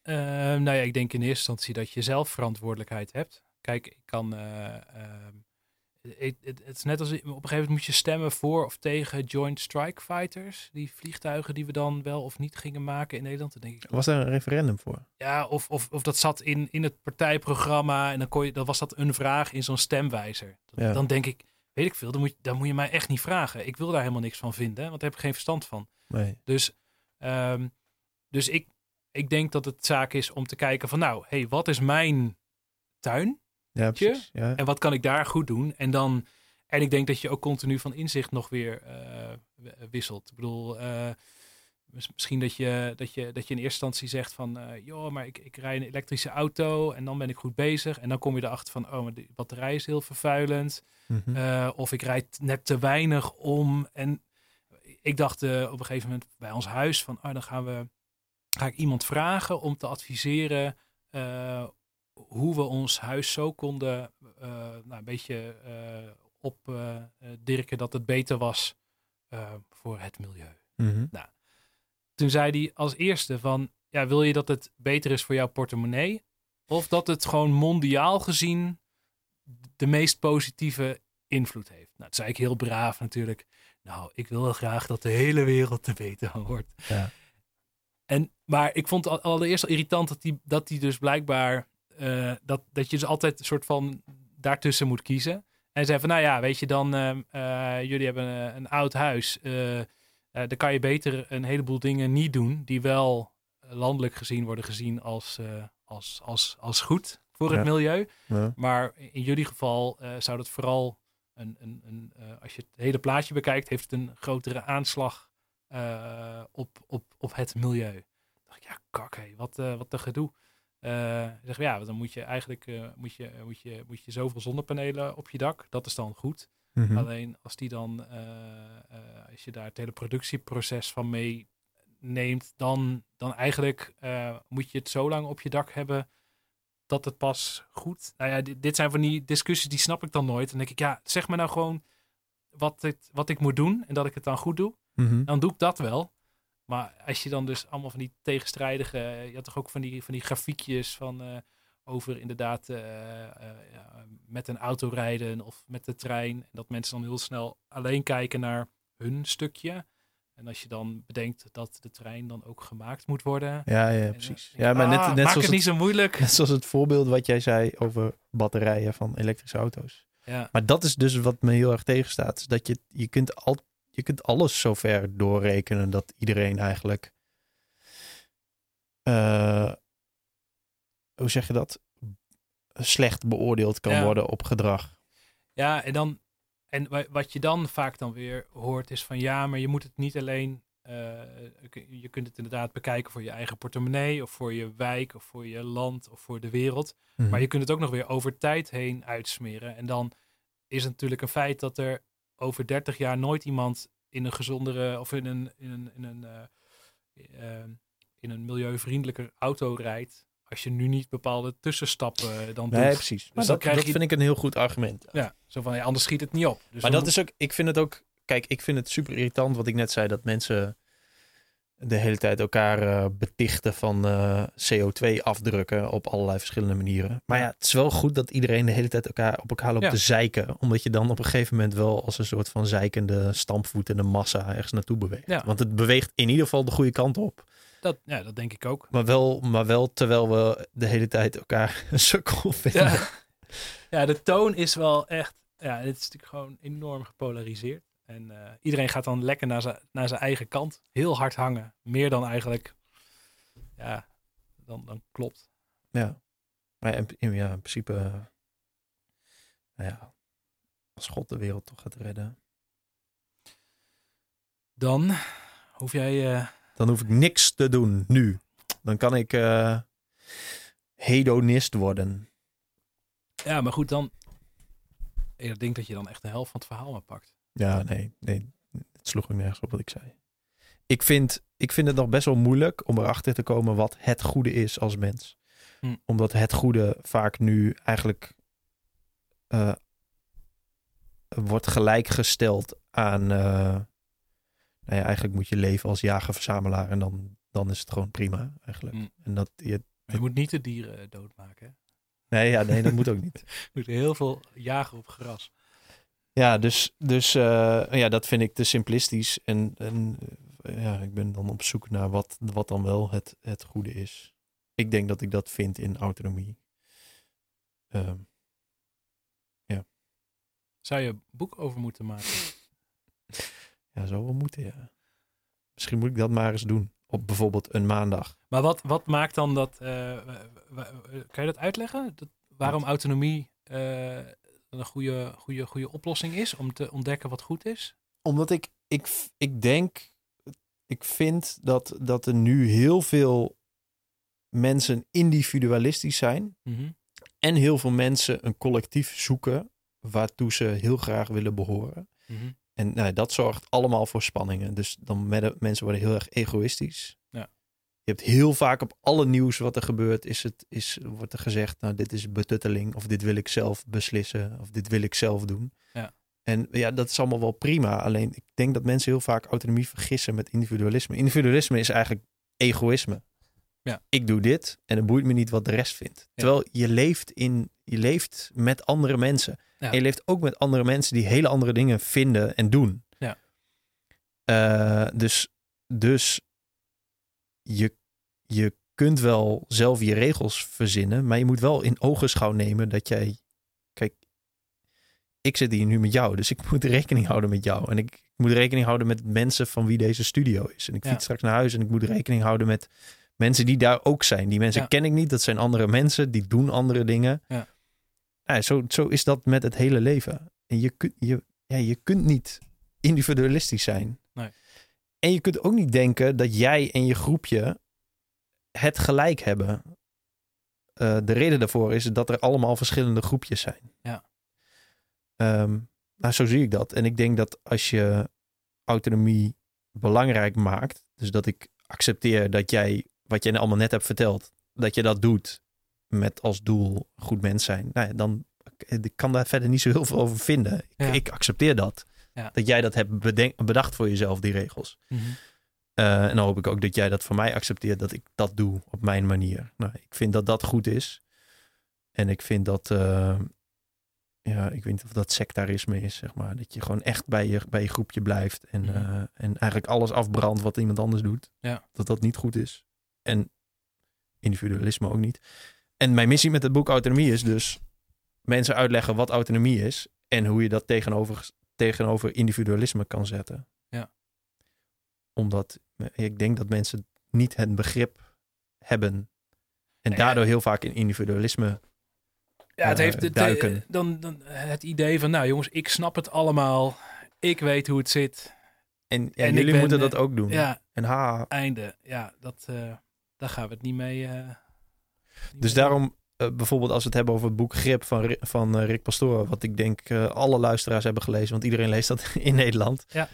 Eh, nou ja, ik denk in eerste instantie dat je zelf verantwoordelijkheid hebt. Kijk, ik kan. eh, ehm, het, is net als op een gegeven moment moet je stemmen voor of tegen Joint Strike Fighters. Die vliegtuigen die we dan wel of niet gingen maken in Nederland. Dan denk ik, Was daar een referendum voor? ja, of, of, of dat zat in, in het partijprogramma en dan, kon je, dan was dat een vraag in zo'n stemwijzer. Dan, Ja. dan denk ik, weet ik veel, dan moet, je, dan moet je mij echt niet vragen. Ik wil daar helemaal niks van vinden, want daar heb ik geen verstand van. Nee. Dus, ehm, dus ik, ik denk dat het zaak is om te kijken van nou, hey, wat is mijn tuin Ja, precies. Ja. en wat kan ik daar goed doen? En dan, en ik denk dat je ook continu van inzicht nog weer eh, wisselt. Ik bedoel, eh, mis- misschien dat je, dat, je, dat je in eerste instantie zegt van, eh joh, maar ik, ik rij een elektrische auto en dan ben ik goed bezig. En dan kom je erachter van, oh, maar de batterij is heel vervuilend. Mhm. Of ik rijd net te weinig om. En ik dacht op een gegeven moment bij ons huis van, oh, dan gaan we, ga ik iemand vragen om te adviseren hoe we ons huis zo konden eh, nou, een beetje eh op eh, eh, dirken dat het beter was eh, voor het milieu. Mhm. Toen zei hij als eerste van, ja, wil je dat het beter is voor jouw portemonnee? Of dat het gewoon mondiaal gezien de meest positieve invloed heeft? Nou, dat zei ik heel braaf natuurlijk. Nou, ik wil wel graag dat de hele wereld er beter wordt. Ja. En, maar ik vond het al- allereerst al irritant dat hij dat die dus blijkbaar... eh, dat, dat je dus altijd een soort van daartussen moet kiezen. En zei van, nou ja, weet je dan... ehm, eh, jullie hebben een, een oud huis. eh, dan kan je beter een heleboel dingen niet doen... die wel landelijk gezien worden gezien als, als, als, als goed voor het milieu. Ja. Maar in jullie geval zou dat vooral, een, een, een, als je het hele plaatje bekijkt, heeft het een grotere aanslag op, op, op het milieu. Dan dacht ik, ja, kak, hé, wat, wat een gedoe. Eh zeg, ja, dan moet je eigenlijk eh, moet je, moet je, moet je zoveel zonnepanelen op je dak. Dat is dan goed. Mhm. Alleen als die dan, eh, als je daar het hele productieproces van meeneemt, dan, dan eigenlijk moet je het zo lang op je dak hebben dat het pas goed. Nou ja, dit, dit zijn van die discussies die snap ik dan nooit. Dan denk ik, ja, zeg me nou gewoon wat, dit, wat ik moet doen en dat ik het dan goed doe. Mhm. Dan doe ik dat wel. Maar als je dan dus allemaal van die tegenstrijdige, je had toch ook van die, van die grafiekjes van eh, over inderdaad eh, eh, ja, met een auto rijden of met de trein. Dat mensen dan heel snel alleen kijken naar hun stukje. En als je dan bedenkt dat de trein dan ook gemaakt moet worden. Ja, ja, eh, precies. Ja, maar net, ah, net maak zoals het niet zo moeilijk. Net zoals het voorbeeld wat jij zei over batterijen van elektrische auto's. Ja, Maar dat is dus wat me heel erg tegenstaat. Is dat je, je, kunt al, je kunt alles zover doorrekenen dat iedereen eigenlijk. eh, hoe zeg je dat? slecht beoordeeld kan Ja. worden op gedrag. Ja, en dan en wa- wat je dan vaak dan weer hoort is van ja, maar je moet het niet alleen. eh, je kunt het inderdaad bekijken voor je eigen portemonnee of voor je wijk of voor je land of voor de wereld. Mhm. Maar je kunt het ook nog weer over tijd heen uitsmeren. En dan is het natuurlijk een feit dat er over 30 jaar nooit iemand in een gezondere of in een, in een, in een, eh, eh, in een milieuvriendelijker auto rijdt. Als je nu niet bepaalde tussenstappen dan doet. Nee, precies. Maar dan dat, krijg dat je- vind ik een heel goed argument. Ja, zo van ja, anders schiet het niet op. Dus maar dan dat is ook, ik vind het ook, kijk, ik vind het super irritant wat ik net zei, dat mensen de hele tijd elkaar eh, betichten van eh, CO2 afdrukken op allerlei verschillende manieren. Maar ja, het is wel goed dat iedereen de hele tijd elkaar op elkaar loopt Ja. te zeiken, omdat je dan op een gegeven moment wel als een soort van zeikende stampvoetende massa ergens naartoe beweegt. Ja. Want het beweegt in ieder geval de goede kant op. Dat, ja, dat denk ik ook. Maar wel, maar wel terwijl we de hele tijd elkaar [LAUGHS] een sukkel vinden. Ja. ja, de toon is wel echt. Ja, het is natuurlijk gewoon enorm gepolariseerd. En eh, iedereen gaat dan lekker naar zijn, naar zijn eigen kant. Heel hard hangen. Meer dan eigenlijk. Ja, dan, dan klopt. Ja. Maar in, in- ja, in principe. eh, nou ja, als God de wereld toch gaat redden. Dan hoef jij. eh, Dan hoef ik niks te doen nu. Dan kan ik hedonist worden. ja, maar goed, dan. Ik denk dat je dan echt de helft van het verhaal maar pakt. Ja, nee, nee. Het sloeg ook nergens op wat ik zei. Ik vind, ik vind het nog best wel moeilijk om erachter te komen wat het goede is als mens. Hm. Omdat het goede vaak nu eigenlijk eh, wordt gelijkgesteld aan. eh, nou ja, eigenlijk moet je leven als jager-verzamelaar en dan, dan is het gewoon prima eigenlijk. Hm. En dat je. Je moet niet de dieren doodmaken. Hè? Nee, ja, nee, dat moet ook niet. Je [LAUGHS] moet heel veel jagen op gras. Ja, dus, dus eh, ja, dat vind ik te simplistisch. En, en eh, ja, ik ben dan op zoek naar wat, wat dan wel het, het goede is. Ik denk dat ik dat vind in autonomie. Ehm, Zou je een boek over moeten maken? [LAUGHS] ja, zou wel moeten, ja. Misschien moet ik dat maar eens doen. Op bijvoorbeeld een maandag. Maar wat, wat maakt dan dat. eh, kan je dat uitleggen? Dat, waarom autonomie een goede, goede, goede oplossing is om te ontdekken wat goed is? Omdat ik, ik, ik denk, ik vind dat, dat er nu heel veel mensen individualistisch zijn. En heel veel mensen een collectief zoeken waartoe ze heel graag willen behoren. Mhm. En nou, dat zorgt allemaal voor spanningen. Dus dan met, mensen worden heel erg egoïstisch. Je hebt heel vaak op alle nieuws wat er gebeurt, is het, is, wordt er gezegd, nou dit is betutteling. Of dit wil ik zelf beslissen. Of dit wil ik zelf doen. Ja. En ja, dat is allemaal wel prima. Alleen ik denk dat mensen heel vaak autonomie vergissen met individualisme. Individualisme is eigenlijk egoïsme. Ja. Ik doe dit en het boeit me niet wat de rest vindt. Terwijl je leeft, in, je leeft met andere mensen. Ja. En je leeft ook met andere mensen die hele andere dingen vinden en doen. Ja. Eh, dus dus je, je kunt wel zelf je regels verzinnen, maar je moet wel in ogenschouw nemen dat jij. Kijk, ik zit hier nu met jou, dus ik [LAUGHS] moet rekening houden met jou. En ik moet rekening houden met mensen van wie deze studio is. En ik Ja. fiets straks naar huis en ik moet rekening houden met mensen die daar ook zijn. Die mensen Ja. ken ik niet, dat zijn andere mensen, die doen andere dingen. Ja. Ja, zo, zo is dat met het hele leven. En je, kunt je, ja, je kunt niet individualistisch zijn. En je kunt ook niet denken dat jij en je groepje het gelijk hebben. Eh, de reden daarvoor is dat er allemaal verschillende groepjes zijn. Ja. Ehm, nou, zo zie ik dat. En ik denk dat als je autonomie belangrijk maakt, dus dat ik accepteer dat jij, wat jij allemaal net hebt verteld, dat je dat doet met als doel goed mens zijn, nou ja, dan ik kan daar verder niet zo heel veel over vinden. Ik, Ja. ik accepteer dat. Ja. Dat jij dat hebt bedacht voor jezelf, die regels. Eh, en dan hoop ik ook dat jij dat voor mij accepteert, dat ik dat doe op mijn manier. Nou, ik vind dat dat goed is. En ik vind dat, eh, ja, ik weet niet of dat sectarisme is, zeg maar. Dat je gewoon echt bij je, bij je groepje blijft en, Mhm. eh, en eigenlijk alles afbrandt wat iemand anders doet. Ja. Dat dat niet goed is. En individualisme ook niet. En mijn missie met het boek Autonomie is dus mensen uitleggen wat autonomie is en hoe je dat tegenover, tegenover individualisme kan zetten. Ja. Omdat eh, ik denk dat mensen niet het begrip hebben en Nee, daardoor heel vaak in individualisme Ja, het eh, heeft het, duiken. dan, dan het idee van, nou jongens, ik snap het allemaal. Ik weet hoe het zit. En, ja, en jullie ben, moeten dat ook doen. Ja, En ha, einde. Ja, dat, eh, daar gaan we het niet mee. niet Dus mee daarom, bijvoorbeeld als we het hebben over het boek Grip van, van eh, Rick Pastoor, wat ik denk eh, alle luisteraars hebben gelezen, want iedereen leest dat [LAUGHS] in Nederland. Ja.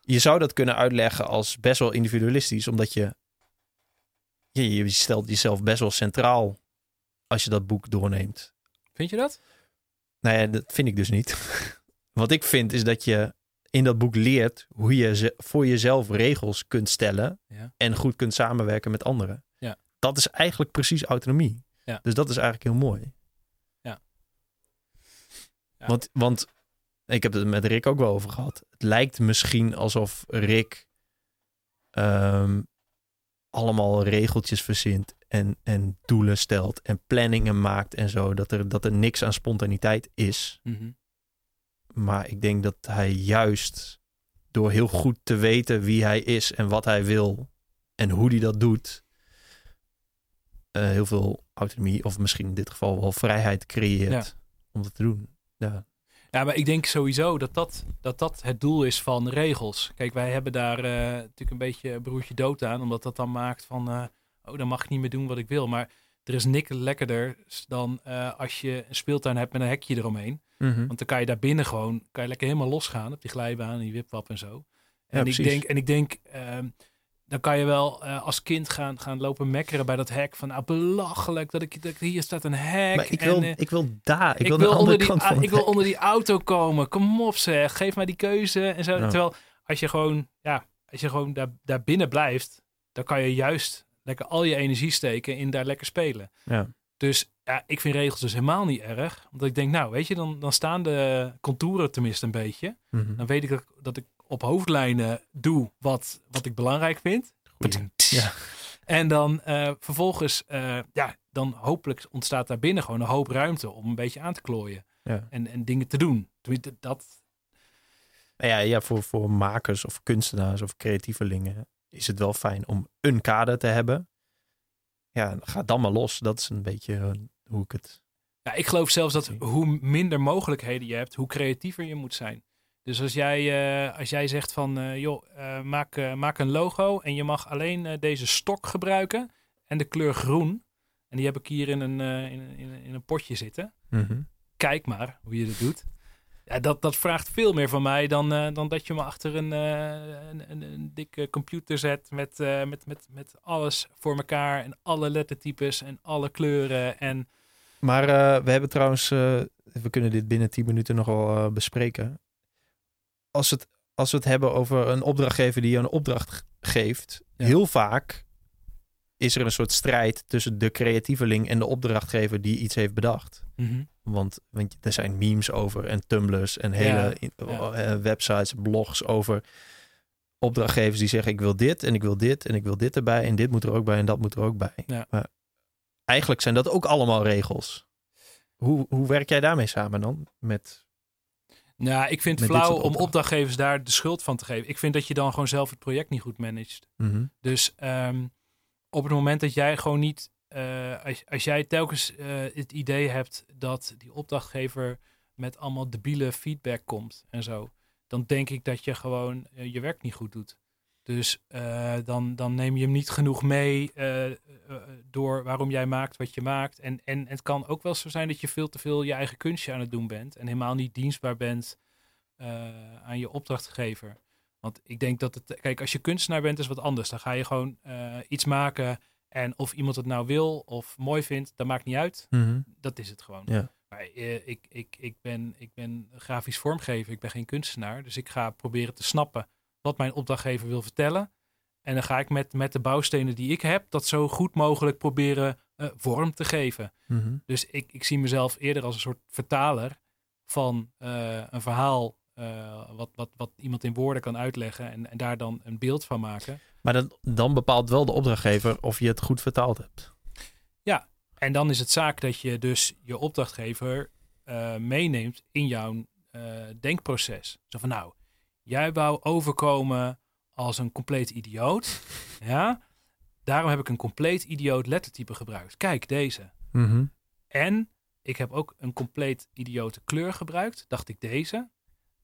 Je zou dat kunnen uitleggen als best wel individualistisch, omdat je, je, je stelt jezelf best wel centraal als je dat boek doorneemt. Vind je dat? Nou ja, dat vind ik dus niet. [LAUGHS] Wat ik vind is dat je in dat boek leert hoe je ze- voor jezelf regels kunt stellen Ja. en goed kunt samenwerken met anderen. Ja. Dat is eigenlijk precies autonomie. Ja. Dus dat is eigenlijk heel mooi. Ja. Ja. Want, want ik heb het met Rick ook wel over gehad. Het lijkt misschien alsof Rick ehm, allemaal regeltjes verzint en, en doelen stelt en planningen maakt en zo. Dat er, dat er niks aan spontaniteit is. Mhm. Maar ik denk dat hij juist door heel goed te weten wie hij is en wat hij wil en hoe hij dat doet, eh, heel veel autonomie of misschien in dit geval wel vrijheid creëert om dat te doen. Ja. Ja, maar ik denk sowieso dat dat, dat dat het doel is van regels. Kijk, wij hebben daar eh, natuurlijk een beetje broertje dood aan, omdat dat dan maakt van, eh, oh, dan mag ik niet meer doen wat ik wil. Maar er is niks lekkerder dan als je een speeltuin hebt met een hekje eromheen. Mhm. Want dan kan je daar binnen gewoon, kan je lekker helemaal losgaan op die glijbaan en die wipwap en zo. Ja, En ik denk, en ik denk ehm, dan kan je wel eh, als kind gaan, gaan lopen mekkeren bij dat hek. Van nou, belachelijk dat ik, dat hier staat een hek. Maar ik en, wil, eh, ik wil daar, ik, ik wil, onder die, kant van ik wil onder die auto komen. Kom op zeg, geef mij die keuze en zo. Ja. Terwijl als je gewoon, ja, als je gewoon daar, daar binnen blijft, dan kan je juist lekker al je energie steken in daar lekker spelen. Ja. Dus ja, ik vind regels dus helemaal niet erg. Omdat ik denk, nou weet je, dan, dan staan de contouren tenminste een beetje. Mhm. Dan weet ik dat, dat ik op hoofdlijnen doe wat, wat ik belangrijk vind. Ja. En dan eh, vervolgens, eh, ja, dan hopelijk ontstaat daar binnen gewoon een hoop ruimte om een beetje aan te klooien. Ja. En, en dingen te doen. Dat, Nou ja, ja voor, voor makers of kunstenaars of creatievelingen is het wel fijn om een kader te hebben. Ja, ga dan maar los. Dat is een beetje eh, hoe ik het... ja, ik geloof zelfs dat hoe minder mogelijkheden je hebt, hoe creatiever je moet zijn. Dus als jij, eh, als jij zegt van, eh, joh, eh, maak, maak een logo en je mag alleen deze stok gebruiken en de kleur groen. En die heb ik hier in een, in, een- in, een- in een potje zitten. Mhm. kijk maar hoe je dat doet. Ja, dat, dat vraagt veel meer van mij dan, dan dat je me achter een, een, een, een dikke computer zet met, met, met, met alles voor elkaar en alle lettertypes en alle kleuren. En Maar we hebben trouwens, we kunnen dit binnen 10 minuten nog wel bespreken. Als, het, als we het hebben over een opdrachtgever die je een opdracht geeft, Ja. heel vaak is er een soort strijd tussen de creatieveling en de opdrachtgever die iets heeft bedacht. Want, want er zijn memes over en tumblers en hele Ja, eh, websites, blogs over opdrachtgevers die zeggen ik wil dit en ik wil dit en ik wil dit erbij en dit moet er ook bij en dat moet er ook bij. Ja. Maar eigenlijk zijn dat ook allemaal regels. Hoe, hoe werk jij daarmee samen dan? Met, Nou, ik vind het flauw om opdrachtgevers daar de schuld van te geven. Ik vind dat je dan gewoon zelf het project niet goed managt. Mhm. Dus ehm, op het moment dat jij gewoon niet, eh, als, als jij telkens eh, het idee hebt dat die opdrachtgever met allemaal debiele feedback komt en zo, dan denk ik dat je gewoon eh, je werk niet goed doet. Dus eh, dan, dan neem je hem niet genoeg mee eh, eh, door waarom jij maakt wat je maakt. En, en het kan ook wel zo zijn dat je veel te veel je eigen kunstje aan het doen bent en helemaal niet dienstbaar bent aan je opdrachtgever. Want ik denk dat het, kijk, als je kunstenaar bent, is wat anders. Dan ga je gewoon iets maken en of iemand het nou wil of mooi vindt, dat maakt niet uit. Mhm. Dat is het gewoon. Ja. Maar ik, ik, ik, ben, ik ben grafisch vormgever, ik ben geen kunstenaar. Dus ik ga proberen te snappen wat mijn opdrachtgever wil vertellen. En dan ga ik met, met de bouwstenen die ik heb, dat zo goed mogelijk proberen eh, vorm te geven. Mhm. Dus ik, ik zie mezelf eerder als een soort vertaler van eh, een verhaal. eh, wat, wat, wat iemand in woorden kan uitleggen en, en daar dan een beeld van maken. Maar dan, dan bepaalt wel de opdrachtgever of je het goed vertaald hebt. En dan is het zaak dat je dus je opdrachtgever meeneemt in jouw denkproces. Zo van nou, jij wou overkomen als een compleet idioot. [LAUGHS] ja, daarom heb ik een compleet idioot lettertype gebruikt. Kijk deze. Mhm. En ik heb ook een compleet idiote kleur gebruikt. Dacht ik deze.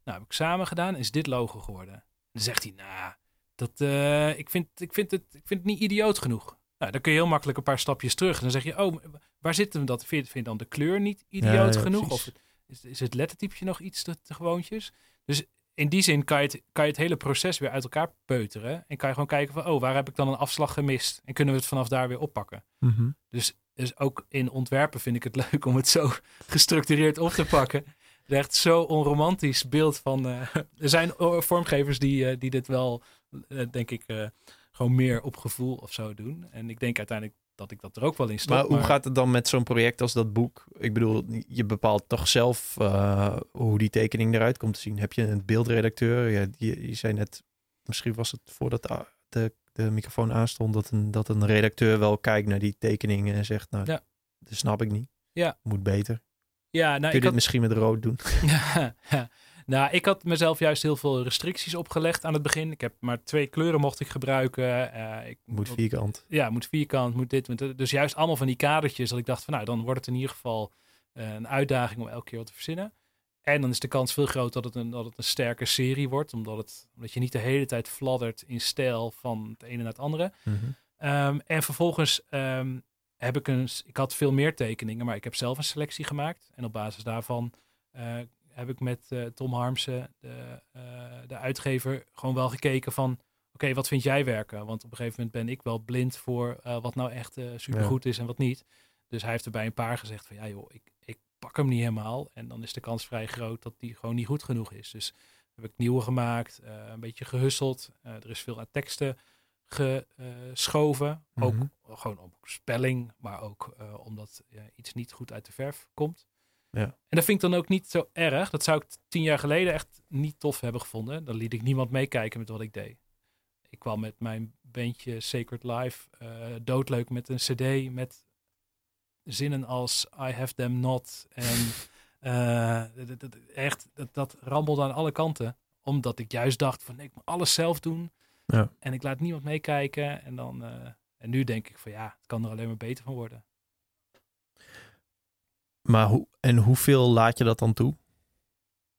Nou, heb ik samen gedaan. Is dit logo geworden. Dan zegt hij, nou, dat, uh, ik, vind, ik, vind het, ik vind het niet idioot genoeg. Nou, dan kun je heel makkelijk een paar stapjes terug. En dan zeg je, oh, waar zit hem dat? Vind, vind je dan de kleur niet idioot ja, genoeg? precies. Of is, is het lettertypje nog iets te, te gewoontjes? Dus in die zin kan je, het, kan je het hele proces weer uit elkaar peuteren. En kan je gewoon kijken van, oh, waar heb ik dan een afslag gemist? En kunnen we het vanaf daar weer oppakken? Mhm. Dus, dus ook in ontwerpen vind ik het [LAUGHS] leuk om het zo gestructureerd op te pakken. Het is [LAUGHS] echt zo onromantisch beeld van... eh, er zijn eh, vormgevers die, eh, die dit wel, eh, denk ik, gewoon meer op gevoel of zo doen. En ik denk uiteindelijk dat ik dat er ook wel in stop. Maar hoe gaat het dan met zo'n project als dat boek? Ik bedoel, je bepaalt toch zelf eh, hoe die tekening eruit komt te zien. Heb je een beeldredacteur? Ja, je, je zei net, misschien was het voordat de, de, de microfoon aanstond, dat een, dat een redacteur wel kijkt naar die tekeningen en zegt, nou, Ja. dat snap ik niet. Ja. Moet beter. Ja, nou, Kun je ik dit had, misschien met rood doen? [LAUGHS] [LAUGHS] ja, nou, ik had mezelf juist heel veel restricties opgelegd aan het begin. Ik heb maar twee kleuren mocht ik gebruiken. Eh, ik Moet vierkant. ja, moet vierkant, moet dit, moet. Dus juist allemaal van die kadertjes dat ik dacht van nou, dan wordt het in ieder geval eh, een uitdaging om elke keer wat te verzinnen. En dan is de kans veel groter dat het een, dat het een sterke serie wordt, omdat, het, omdat je niet de hele tijd fladdert in stijl van het ene naar het andere. Mhm. Ehm, en vervolgens ehm, heb ik een, ik had veel meer tekeningen, maar ik heb zelf een selectie gemaakt. En op basis daarvan eh, heb ik met eh, Tom Harmsen, de, eh, de uitgever, gewoon wel gekeken van, oké, wat vind jij werken? Want op een gegeven moment ben ik wel blind voor eh, wat nou echt supergoed is en wat niet. Dus hij heeft er bij een paar gezegd van, ja joh, ik, ik pak hem niet helemaal. En dan is de kans vrij groot dat die gewoon niet goed genoeg is. Dus heb ik nieuwe gemaakt, een beetje gehusseld. Eh, er is veel aan teksten geschoven. Ook Mhm. gewoon op spelling, maar ook omdat ja, iets niet goed uit de verf komt. Ja. En dat vind ik dan ook niet zo erg. Dat zou ik tien jaar geleden echt niet tof hebben gevonden. Dan liet ik niemand meekijken met wat ik deed. Ik kwam met mijn bandje Sacred Life eh, doodleuk met een cd met zinnen als I have them not. En [LAUGHS] eh, echt, dat, dat rammelde aan alle kanten. Omdat ik juist dacht van nee, ik moet alles zelf doen. Ja. En ik laat niemand meekijken. En, dan, eh, en nu denk ik van ja, het kan er alleen maar beter van worden. Maar hoe, en hoeveel laat je dat dan toe?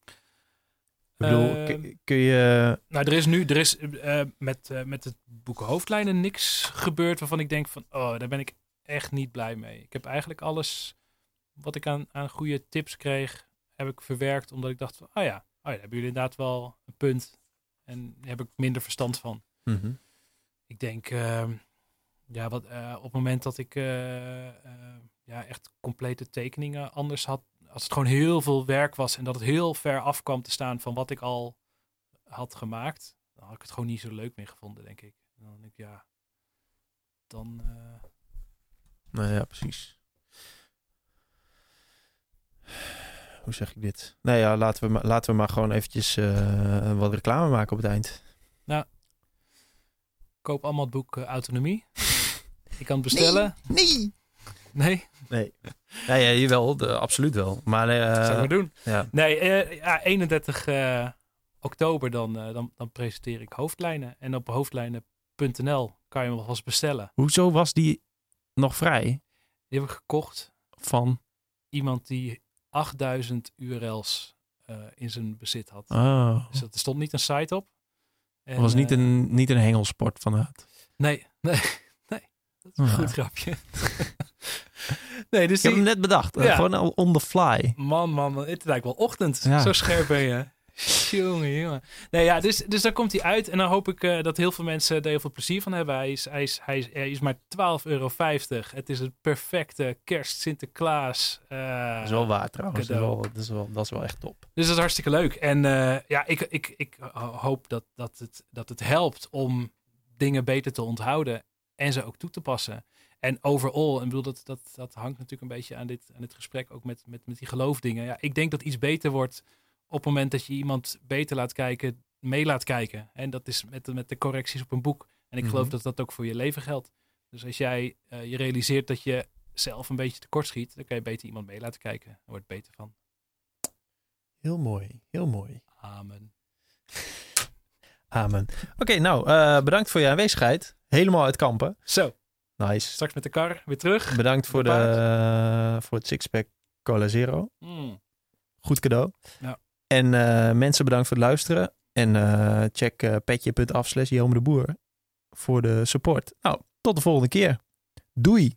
Ik bedoel, Ehm, kun- je... Nou, er is nu er is, eh, met, eh, met het boek Hoofdlijnen niks gebeurd waarvan ik denk van, oh, daar ben ik echt niet blij mee. Ik heb eigenlijk alles wat ik aan, aan goede tips kreeg, heb ik verwerkt omdat ik dacht van, oh ja, oh ja, daar hebben jullie inderdaad wel een punt. En daar heb ik minder verstand van. Mhm. Ik denk, ehm, ja, wat, eh, op het moment dat ik eh, eh, ja, echt complete tekeningen anders had, als het gewoon heel veel werk was en dat het heel ver af kwam te staan van wat ik al had gemaakt, dan had ik het gewoon niet zo leuk meer gevonden, denk ik. En dan denk ik, ja, dan... eh, Nou ja, precies. Hoe zeg ik dit? Nou ja, laten we maar, laten we maar gewoon eventjes eh, wat reclame maken op het eind. koop allemaal het boek eh, Autonomie. [LAUGHS] Je kan het bestellen. Nee! Nee, Nee. Ja, ja, jawel, de, absoluut wel. Maar eh, dat zou ik maar doen. ja. Nee, eh, ja, 31 eh, oktober dan, dan, dan presenteer ik hoofdlijnen. En op hoofdlijnen.nl kan je hem alvast bestellen. Hoezo was die nog vrij Die heb ik gekocht. van... Iemand die 8000 URL's in zijn bezit had. Oh, Dus er stond niet een site op. En, het was niet een, niet een hengelsport vanuit. Nee, [LAUGHS] nee, nee. Dat is een goed grapje. [LAUGHS] nee, dus Ik heb die... hem net bedacht. eh, Ja. Gewoon al on the fly. Man, man, man, het lijkt wel ochtend. Ja. Zo scherp ben je. [LAUGHS] Jongen, jongen. Nee, ja, dus, dus dan komt hij uit. En dan hoop ik eh, dat heel veel mensen er heel veel plezier van hebben. Hij is, hij is, hij is, hij is maar 12,50 euro. Het is het perfecte kerst Sinterklaas. eh, Dat is wel waar trouwens. Dat is wel, dat, is wel, dat is wel echt top. Dus dat is hartstikke leuk. En eh, ja, ik, ik, ik hoop dat, dat, het, dat het helpt om dingen beter te onthouden en ze ook toe te passen. En overal, en bedoel, dat, dat, dat hangt natuurlijk een beetje aan dit, aan dit gesprek, ook met, met, met die geloofdingen. Ja, ik denk dat iets beter wordt op het moment dat je iemand beter laat kijken, mee laat kijken. En dat is met, de- met de correcties op een boek. En ik geloof Mhm. dat dat ook voor je leven geldt. Dus als jij eh, je realiseert dat je zelf een beetje tekort schiet, dan kan je beter iemand mee laten kijken. Daar wordt beter van. Heel mooi. Heel mooi. Amen. [LAUGHS] Amen. Oké, nou, eh, bedankt voor je aanwezigheid. Helemaal uit Kampen. Zo, Nice. straks met de kar weer terug. Bedankt voor, de, Bepaald. voor het Sixpack Cola Zero. Mm. Goed cadeau. Ja. En eh, mensen bedankt voor het luisteren. En eh, check uh, petje.af slash de Boer voor de support. Nou, tot de volgende keer. Doei!